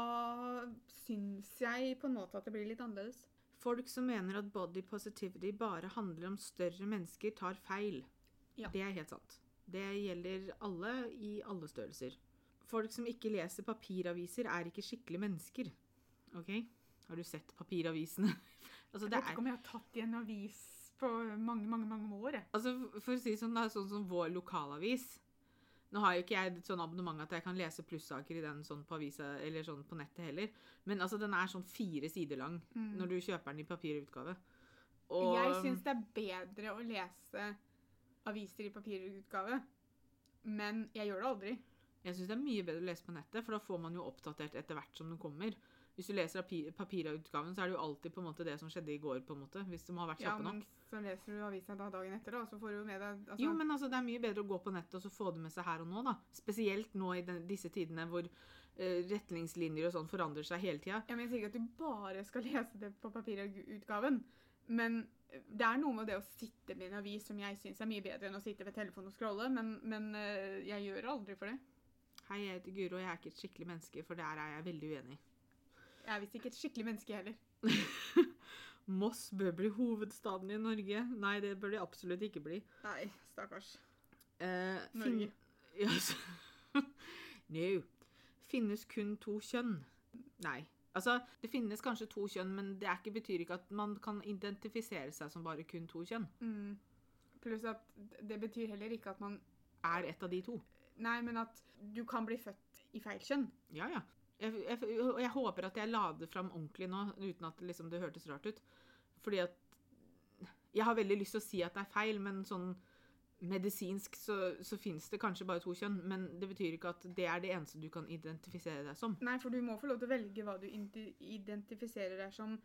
syns jeg på en måte at det blir litt annerledes. Folk som mener at body positivity bare handler om større mennesker, tar feil. Ja. Det er helt sant. Det gjelder alle i alle størrelser. Folk som ikke leser papiraviser, er ikke skikkelige mennesker. OK? Har du sett papiravisene? altså, Jeg det vet er ikke om jeg har tatt i en avis på mange, mange mange år. Altså, for å si sånn, er sånn som vår lokalavis. Nå har jo ikke jeg et sånn abonnement at jeg kan lese plussaker i den sånn på avisa, eller sånn på nettet heller. Men altså, den er sånn fire sider lang Mm. når du kjøper den i papirutgave. Og Jeg syns det er bedre å lese aviser i papirutgave, men jeg gjør det aldri. jeg syns det er mye bedre å lese på nettet, for da får man jo oppdatert etter hvert som den kommer. Hvis du leser papirutgaven, så er det jo alltid på en måte det som skjedde i går, på en måte, hvis de har vært Ja, kjappe men nok. så leser du avisa da dagen etter, da, så får du jo med deg altså, Jo, men altså, det er mye bedre å gå på nettet og så få det med seg her og nå, da. Spesielt nå i den, disse tidene hvor uh, retningslinjer og sånn forandrer seg hele tida. Ja, men Jeg sier ikke at du bare skal lese det på papirutgaven, men det er noe med det å sitte med en avis som jeg syns er mye bedre enn å sitte ved telefonen og scrolle, men, men eh, jeg gjør aldri for det. Hei, jeg heter Guro, og jeg er ikke et skikkelig menneske, for der er jeg veldig uenig. Jeg er visst ikke et skikkelig menneske heller. Moss bør bli hovedstaden i Norge. Nei, det bør det absolutt ikke bli. Nei, stakkars. Eh, Norge. Fin... Yes. no. Finnes kun to kjønn? Nei. Altså, det finnes kanskje to kjønn, men det er ikke, betyr ikke at man kan identifisere seg som bare kun to kjønn. Mm. Pluss at det betyr heller ikke at man Er et av de to. Nei, men at du kan bli født i feil kjønn. Ja, ja. Jeg, jeg, jeg håper at jeg la det fram ordentlig nå, uten at liksom, det hørtes rart ut. Fordi at Jeg har veldig lyst til å si at det er feil, men sånn medisinsk så, så fins det kanskje bare to kjønn. Men det betyr ikke at det er det eneste du kan identifisere deg som. Nei, for du må få lov til å velge hva du identifiserer deg som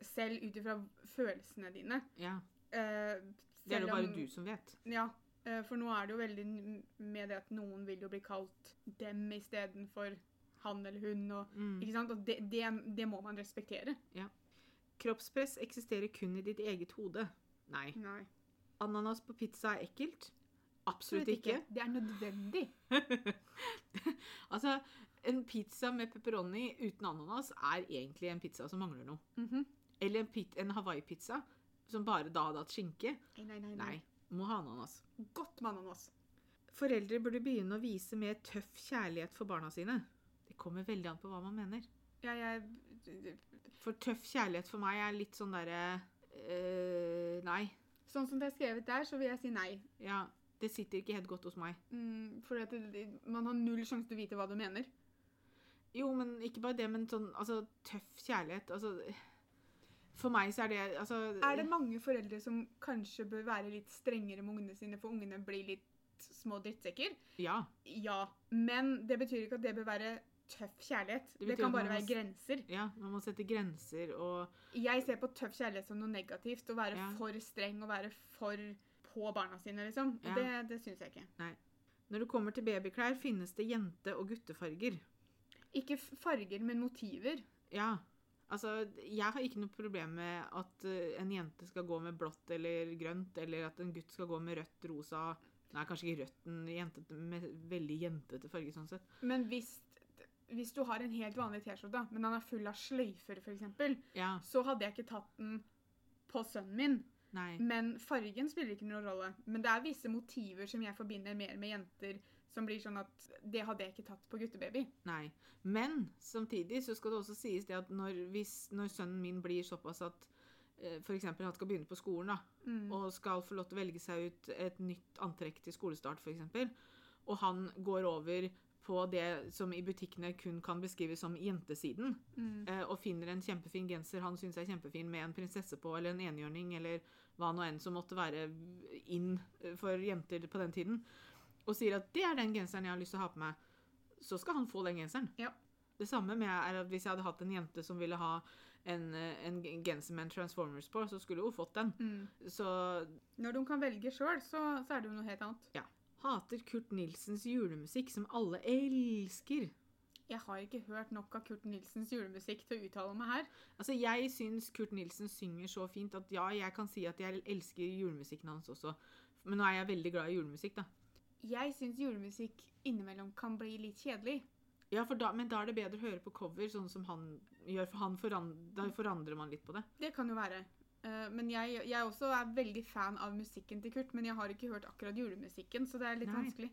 selv ut ifra følelsene dine. Ja, Eh, Det er jo det bare om- du som vet. Ja, eh, for nå er det jo veldig med det at noen vil jo bli kalt dem istedenfor han eller hun. Og, Mm. ikke sant? og det, det, det må man respektere. Ja. Kroppspress eksisterer kun i ditt eget hode. Nei. Nei. Ananas på pizza er ekkelt? Absolutt ikke. Det er nødvendig. altså, en pizza med pepperoni uten ananas er egentlig en pizza som mangler noe. Mhm. Eller en, en Hawaii-pizza som bare da hadde hatt skinke. Nei, nei, nei, Nei, må ha ananas. Godt med ananas. Foreldre burde begynne å vise mer tøff kjærlighet for barna sine. Det kommer veldig an på hva man mener. Ja, jeg For tøff kjærlighet for meg er litt sånn derre øh, Nei. Sånn som det er skrevet der, så vil jeg si nei. Ja, det sitter ikke helt godt hos meg. Mm, for man har null sjanse til å vite hva du mener. Jo, men ikke bare det, men sånn altså, tøff kjærlighet. Altså For meg så er det altså Er det mange foreldre som kanskje bør være litt strengere med ungene sine, for ungene blir litt små drittsekker? Ja. Ja. Men det betyr ikke at det bør være tøff kjærlighet. Det Det, kan bare være grenser. Ja, man må sette grenser og Jeg ser på tøff kjærlighet som noe negativt. Å være Ja. for streng og være for på barna sine, liksom. Ja. Det, det syns jeg ikke. Nei. Når det kommer til babyklær, finnes det jente- og guttefarger. Ikke farger, men motiver. Ja. Altså, jeg har ikke noe problem med at eh, en jente skal gå med blått eller grønt, eller at en gutt skal gå med rødt, rosa Nei, kanskje ikke rødt, en jentete, med veldig jentete farge, sånn sett. Men hvis, hvis du har en helt vanlig T-skjorte, men den er full av sløyfer, f.eks., Ja. så hadde jeg ikke tatt den på sønnen min. Nei. Men fargen spiller ikke noen rolle. Men det er visse motiver som jeg forbinder mer med jenter, som blir sånn at det hadde jeg ikke tatt på guttebaby. Nei. Men samtidig så skal det også sies det at når, hvis, når sønnen min blir såpass at F.eks. for eksempel han skal begynne på skolen da, Mm. og skal få lov til å velge seg ut et nytt antrekk til skolestart f.eks., og han går over på det som i butikkene kun kan beskrives som jentesiden, Mm. eh, og finner en kjempefin genser han syns er kjempefin med en prinsesse på, eller en enhjørning, eller hva nå enn som måtte være inn eh, for jenter på den tiden, og sier at det er den genseren jeg har lyst til å ha på meg, så skal han få den genseren. Ja. Det samme med er at hvis jeg hadde hatt en jente som ville ha en, eh, en genser med en Transformers på, så skulle hun fått den. Mm. Så Når de kan velge sjøl, så, så er det jo noe helt annet. Hater Kurt Nilsens julemusikk, som alle elsker. Jeg har ikke hørt nok av Kurt Nilsens julemusikk til å uttale meg her. Altså, Jeg syns Kurt Nilsen synger så fint at ja, jeg kan si at jeg elsker julemusikken hans også. Men nå er jeg veldig glad i julemusikk, da. Jeg syns julemusikk innimellom kan bli litt kjedelig. Ja, da, Men da er det bedre å høre på cover, sånn som han gjør. For han foran, da forandrer man litt på det. Det kan jo være. Eh, men jeg, jeg også er veldig fan av musikken til Kurt, men jeg har ikke hørt akkurat julemusikken, så det er litt Nei. vanskelig.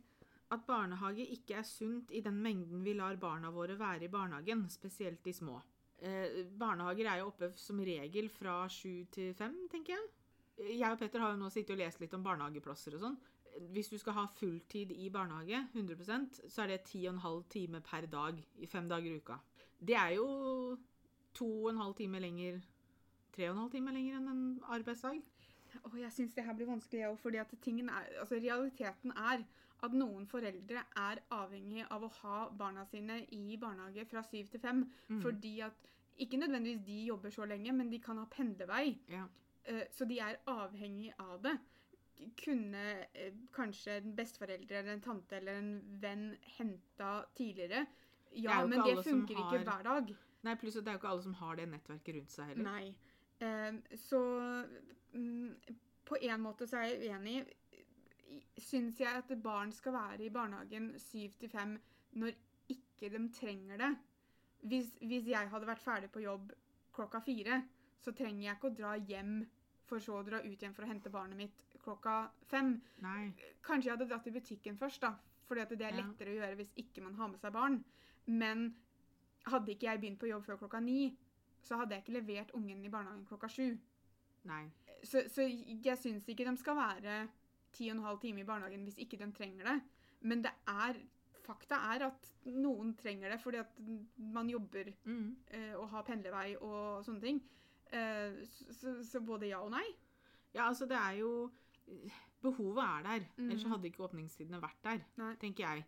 At barnehage ikke er sunt i den mengden vi lar barna våre være i barnehagen, spesielt de små. Eh, barnehager er jo oppe som regel fra sju til fem, tenker jeg. Jeg og Petter har jo nå sittet og lest litt om barnehageplasser og sånn. Hvis du skal ha fulltid i barnehage, 100% så er det 10,5 time per dag i fem dager i uka. Det er jo 2,5 time lenger 3,5 timer lenger enn en arbeidsdag. Og jeg syns det her blir vanskelig, jeg òg, er, altså realiteten er at noen foreldre er avhengig av å ha barna sine i barnehage fra syv til fem. Mm. Fordi at ikke nødvendigvis de jobber så lenge, men de kan ha pendlevei. Ja. Uh, Så de er avhengig av det. Kunne uh, kanskje en besteforeldre eller en tante eller en venn henta tidligere? er Ja, det men det funker har- ikke hver dag. Nei, pluss at det er jo ikke alle som har det nettverket rundt seg heller. Nei. Eh, så mm, på en måte så er jeg uenig. Syns jeg at barn skal være i barnehagen syv til fem når ikke de trenger det? Hvis, hvis jeg hadde vært ferdig på jobb klokka fire, så trenger jeg ikke å dra hjem for så å dra ut igjen for å hente barnet mitt klokka fem. Nei. Kanskje jeg hadde dratt i butikken først, da. Fordi at det er Ja. lettere å gjøre hvis ikke man har med seg barn. Men hadde ikke jeg begynt på jobb før klokka ni, så hadde jeg ikke levert ungen i barnehagen klokka sju. Nei. Så, så jeg syns ikke de skal være ti og en halv time i barnehagen hvis ikke de trenger det. Men det er fakta er at noen trenger det fordi at man jobber Mm. eh, og har pendlervei og sånne ting. Eh, så, så, både ja og nei. Ja, altså det er jo Behovet er der. Mm. Ellers hadde ikke åpningstidene vært der, Nei. tenker jeg.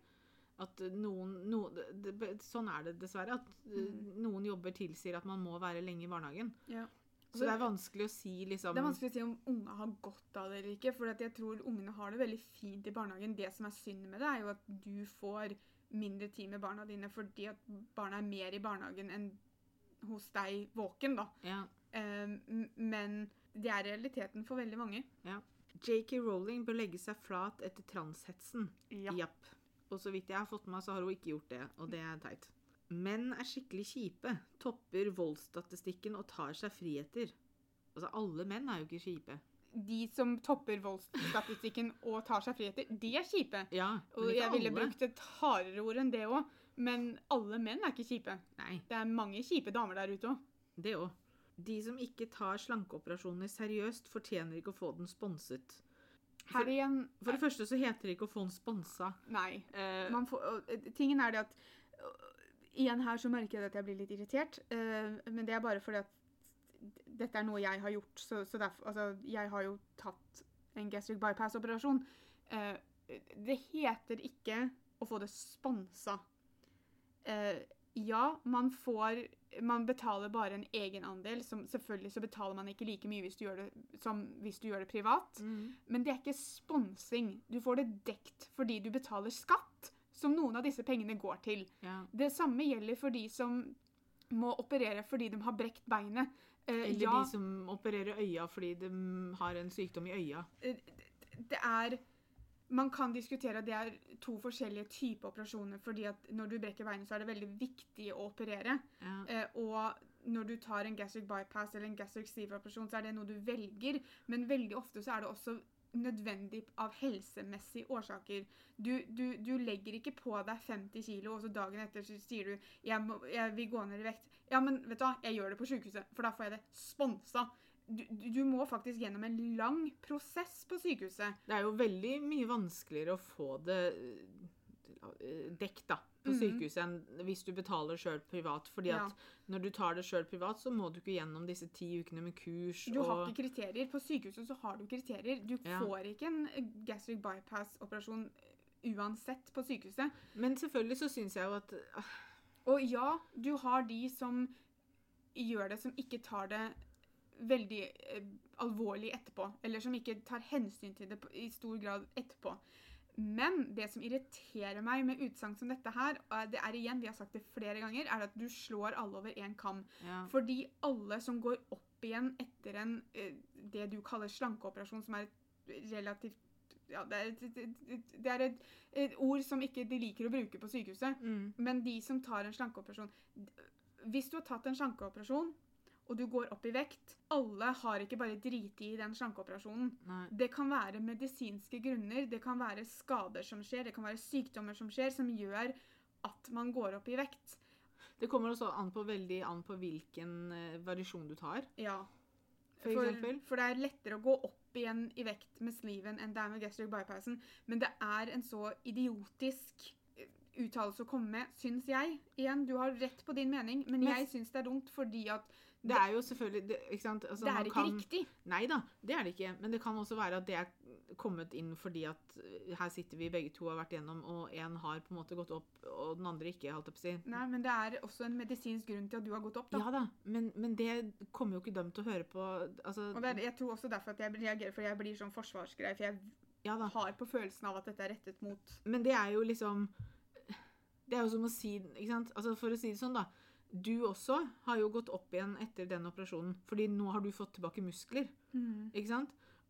At noen, no, det, det, Sånn er det dessverre. At uh, Mm. noen jobber tilsier at man må være lenge i barnehagen. Ja. Så det er vanskelig å si liksom Det er vanskelig å si om unge har godt av det eller ikke. For jeg tror ungene har det veldig fint i barnehagen. Det som er synd med det, er jo at du får mindre tid med barna dine fordi at barna er mer i barnehagen enn hos deg våken, da. ja. Um, men det er realiteten for veldig mange. Ja. JK Rowling bør legge seg flat etter transhetsen. Ja. Japp. Og så vidt jeg har fått med meg, så har hun ikke gjort det, og det er teit. Menn er skikkelig kjipe, topper voldsstatistikken og tar seg friheter. Altså, alle menn er jo ikke kjipe. De som topper voldsstatistikken og tar seg friheter, de er kjipe. Ja, Og men ikke jeg ville brukt et hardere ord enn det òg. Men alle menn er ikke kjipe. Nei, Det er mange kjipe damer der ute òg. det òg. De som ikke tar slankeoperasjoner seriøst, fortjener ikke å få den sponset. Her igjen For det første så heter det ikke å få den sponsa. Nei. Uh, man får, eh, tingen er det at uh, Igjen her så merker jeg at jeg blir litt irritert. men det er bare fordi at dette er noe jeg har gjort. Så, så derfor, altså, jeg har jo tatt en gastric bypass-operasjon. Det heter ikke å få det sponsa. Ja, man får Man betaler bare en egenandel. Som, selvfølgelig så betaler man ikke like mye hvis du gjør det, som hvis du gjør det privat. mm, Men det er ikke sponsing. Du får det dekt fordi du betaler skatt, som noen av disse pengene går til. ja. Det samme gjelder for de som må operere fordi de har brekt beinet. Eh, Eller ja, de som opererer øya fordi de har en sykdom i øya. eh, det er Man kan diskutere at det er to forskjellige typer operasjoner, fordi at når du brekker beinet, så er det veldig viktig å operere. Ja. Eh, og når du tar en gastric bypass eller en gastric sleeve-operasjon, så er det noe du velger. Men veldig ofte så er det også nødvendig av helsemessige årsaker. Du, du, du legger ikke på deg 50 kilo, og så dagen etter så sier du jeg, må, 'jeg vil gå ned i vekt'. Ja, men vet du hva, jeg gjør det på sykehuset, for da får jeg det sponsa. Du, du må faktisk gjennom en lang prosess på sykehuset. Det er jo veldig mye vanskeligere å få det eh, dekt da, på Mhm. sykehuset enn hvis du betaler sjøl privat. Fordi Ja. at når du tar det sjøl privat, så må du ikke gjennom disse ti ukene med kurs Du har og ikke kriterier. På sykehuset så har du kriterier. Du Ja. får ikke en gastric bypass-operasjon uansett på sykehuset. Men selvfølgelig så syns jeg jo at ah, Og ja, du har de som gjør det, som ikke tar det veldig eh, alvorlig etterpå. Eller som ikke tar hensyn til det i stor grad etterpå. Men det som irriterer meg med utsagn som dette her, og det er igjen, vi har sagt det flere ganger, er at du slår alle over én kam. Ja. Fordi alle som går opp igjen etter en eh, det du kaller slankeoperasjon, som er et relativt ja, det er, et, et, det er et, et ord som ikke de liker å bruke på sykehuset. Mm. Men de som tar en slankeoperasjon Hvis du har tatt en slankeoperasjon, og du går opp i vekt Alle har ikke bare driti i den slankeoperasjonen. Nei. Det kan være medisinske grunner, det kan være skader som skjer, det kan være sykdommer som skjer, som gjør at man går opp i vekt. Det kommer også an på, veldig an på hvilken eh, variasjon du tar. Ja. For for, For det er lettere å gå opp igjen i vekt med sleeven enn det er med gastric bypassen. Men det er en så idiotisk eh, uttalelse å komme med, syns jeg. Igjen, du har rett på din mening, men, Men- jeg syns det er dumt fordi at Det er jo selvfølgelig det? Altså, det er ikke kan- riktig. Nei da, det er det ikke. Men det kan også være at det er kommet inn fordi at eh, her sitter vi begge to og har vært gjennom, og én har på en måte gått opp, og den andre ikke, holdt opp å si. Nei, men det er også en medisinsk grunn til at du har gått opp, da. Ja da, men, men det kommer jo ikke dem til å høre på. Altså, Og det er, jeg tror også derfor at jeg reagerer, for jeg blir sånn forsvarsgreie. For jeg ja har på følelsen av at dette er rettet mot Men det er jo liksom Det er jo som å si ikke sant? Altså For å si det sånn, da. Du også har jo gått opp igjen etter den operasjonen, fordi nå har du fått tilbake muskler. Ikke sant?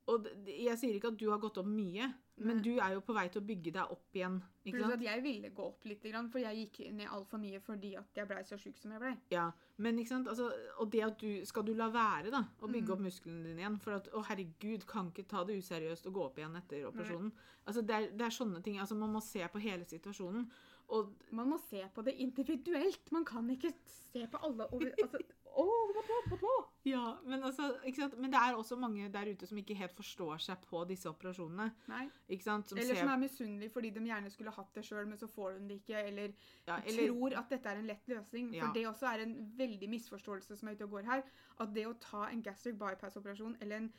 Og jeg sier ikke at du har gått opp mye, men Nei. du er jo på vei til å bygge deg opp igjen. Ikke sant? at jeg ville gå opp litt, for jeg gikk ned altfor mye fordi at jeg blei så sjuk som jeg blei. Ja, men ikke sant? Altså, og det at du Skal du la være da, å bygge Mm. opp musklene dine igjen? For at å herregud, kan ikke ta det useriøst og gå opp igjen etter operasjonen. Altså, det er, det er sånne ting. Altså, man må se på hele situasjonen. Og Man må se på det individuelt. Man kan ikke se på alle over altså, Å, på tå, på! Ja, men, altså, men det er også mange der ute som ikke helt forstår seg på disse operasjonene. Nei. Sant? Som Eller ser, som er misunnelige fordi de gjerne skulle hatt det sjøl, men så får de det ikke. Eller, ja, eller, tror at dette er en lett løsning. Ja. For det også er en veldig misforståelse som er ute og går her. At det å ta en gastric bypass-operasjon eller en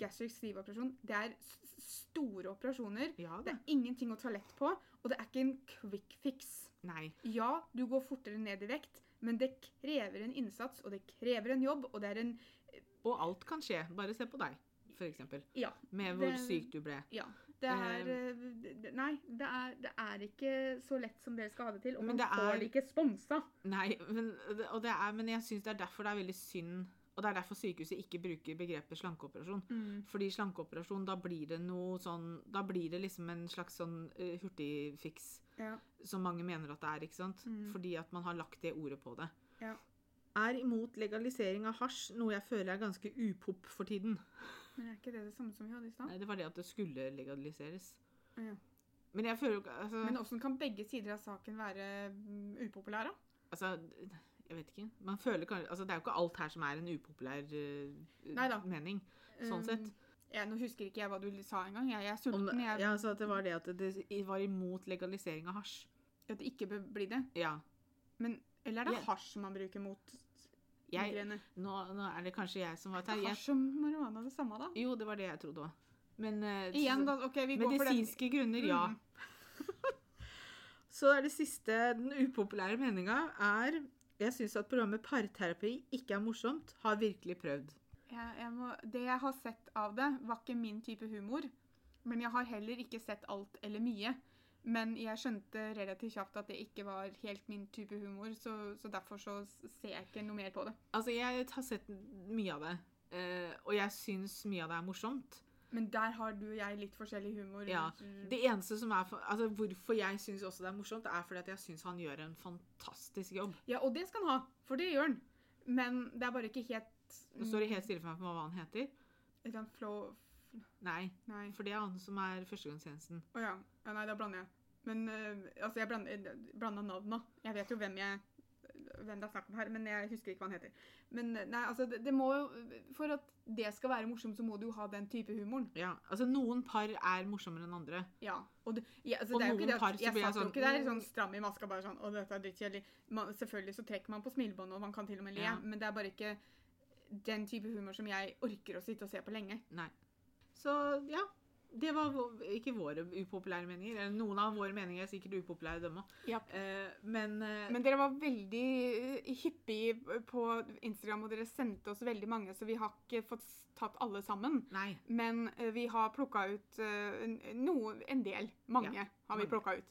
gastric sleeve-operasjon, det er store operasjoner. Ja Det det er ingenting å ta lett på, og det er ikke en quick fix. Nei. Ja, du går fortere ned i vekt, men det krever en innsats, og det krever en jobb, og det er en Og alt kan skje. Bare se på deg, eksempel. Ja. Med hvor Det- syk du ble. Ja. Det er eh, Nei, det er, det er ikke så lett som dere skal ha det til. Og man det får er- det ikke sponsa. Nei, men, og det er, men jeg syns det er derfor det er veldig synd Og det er derfor sykehuset ikke bruker begrepet slankeoperasjon. Fordi slankeoperasjon, da blir det noe sånn Da blir det liksom en slags sånn uh, hurtigfiks Ja. som mange mener at det er, ikke sant? Mm. Fordi at man har lagt det ordet på det. Ja. Er imot legalisering av hasj, noe jeg føler er ganske upop for tiden. Men er ikke det det samme som vi hadde i stad? Nei, det var det at det skulle legaliseres. Ja. Men jeg føler jo altså, Men åssen kan begge sider av saken være mm, upopulære? altså Jeg vet ikke. Man føler kanskje Altså, det er jo ikke alt her som er en upopulær uh, mening. Sånn sett. Um, ja, nå husker ikke jeg hva du sa engang. Jeg, jeg er Om, sulten. Jeg, ja, så at det var det at det var imot legalisering av hasj. At det ikke bør bli det. Ja. Men, eller er det yeah. hasj man bruker mot Jeg, nå, nå er det kanskje jeg som var. Jeg, hasj og marihuana det samme, da? jo, det var det jeg trodde òg. Men uh, Igjen, da. okay, vi går for den. medisinske grunner, ja. Mm. Så er det siste, den upopulære meninga, er Jeg syns at programmet Parterapi ikke er morsomt. Har virkelig prøvd. Jeg, jeg må, det jeg har sett av det, var ikke min type humor. Men jeg har heller ikke sett alt eller mye. Men jeg skjønte relativt kjapt at det ikke var helt min type humor, så, så derfor så ser jeg ikke noe mer på det. Altså, jeg har sett mye av det, eh, og jeg syns mye av det er morsomt. Men der har du og jeg litt forskjellig humor. Ja, Det eneste som er for, altså Hvorfor jeg syns også det er morsomt, er fordi at jeg syns han gjør en fantastisk jobb. Ja, og det skal han ha, for det gjør han. Men det er bare ikke helt Nå står det helt stille for meg på hva han heter. Et eller annet flow Nei, Nei. for det er han som er førstegangstjenesten. Å ja. ja. Nei, da blander jeg. Men uh, altså, jeg blanda navn nå. Jeg vet jo hvem jeg hvem det er snakk om her, men jeg husker ikke hva han heter. Men nei, altså, det, det må jo For at det skal være morsomt, så må du jo ha den type humoren. Ja, altså Noen par er morsommere enn andre. Ja. Og, det, ja, altså, Og det er jo ikke det par at så jeg satt jo sånn, ikke der sånn stram i maska bare sånn Å, dette er drittkjedelig. Selvfølgelig så trekker man på smilebåndet, og man kan til og med le, Ja. men det er bare ikke den type humor som jeg orker å sitte og se på lenge. Nei. Så ja. Det var ikke våre upopulære meninger. Eller noen av våre meninger er sikkert upopulære, dem òg. Japp. Eh, men eh, Men dere var veldig eh, hyppige på Instagram, og dere sendte oss veldig mange, så vi har ikke fått tatt alle sammen. nei. Men vi har plukka ut en- noe, en del. Mange Ja, har vi plukka ut.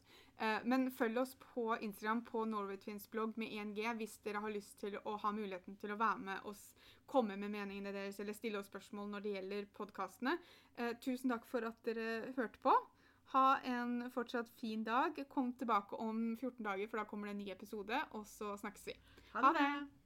Men følg oss på Instagram på Norway Twins blogg med 1G hvis dere har lyst til å ha muligheten til å være med oss, komme med meningene deres eller stille oss spørsmål når det gjelder podkastene. Eh, tusen takk for at dere hørte på. Ha en fortsatt fin dag. Kom tilbake om 14 dager, for da kommer det en ny episode. Og så snakkes vi. Ha det!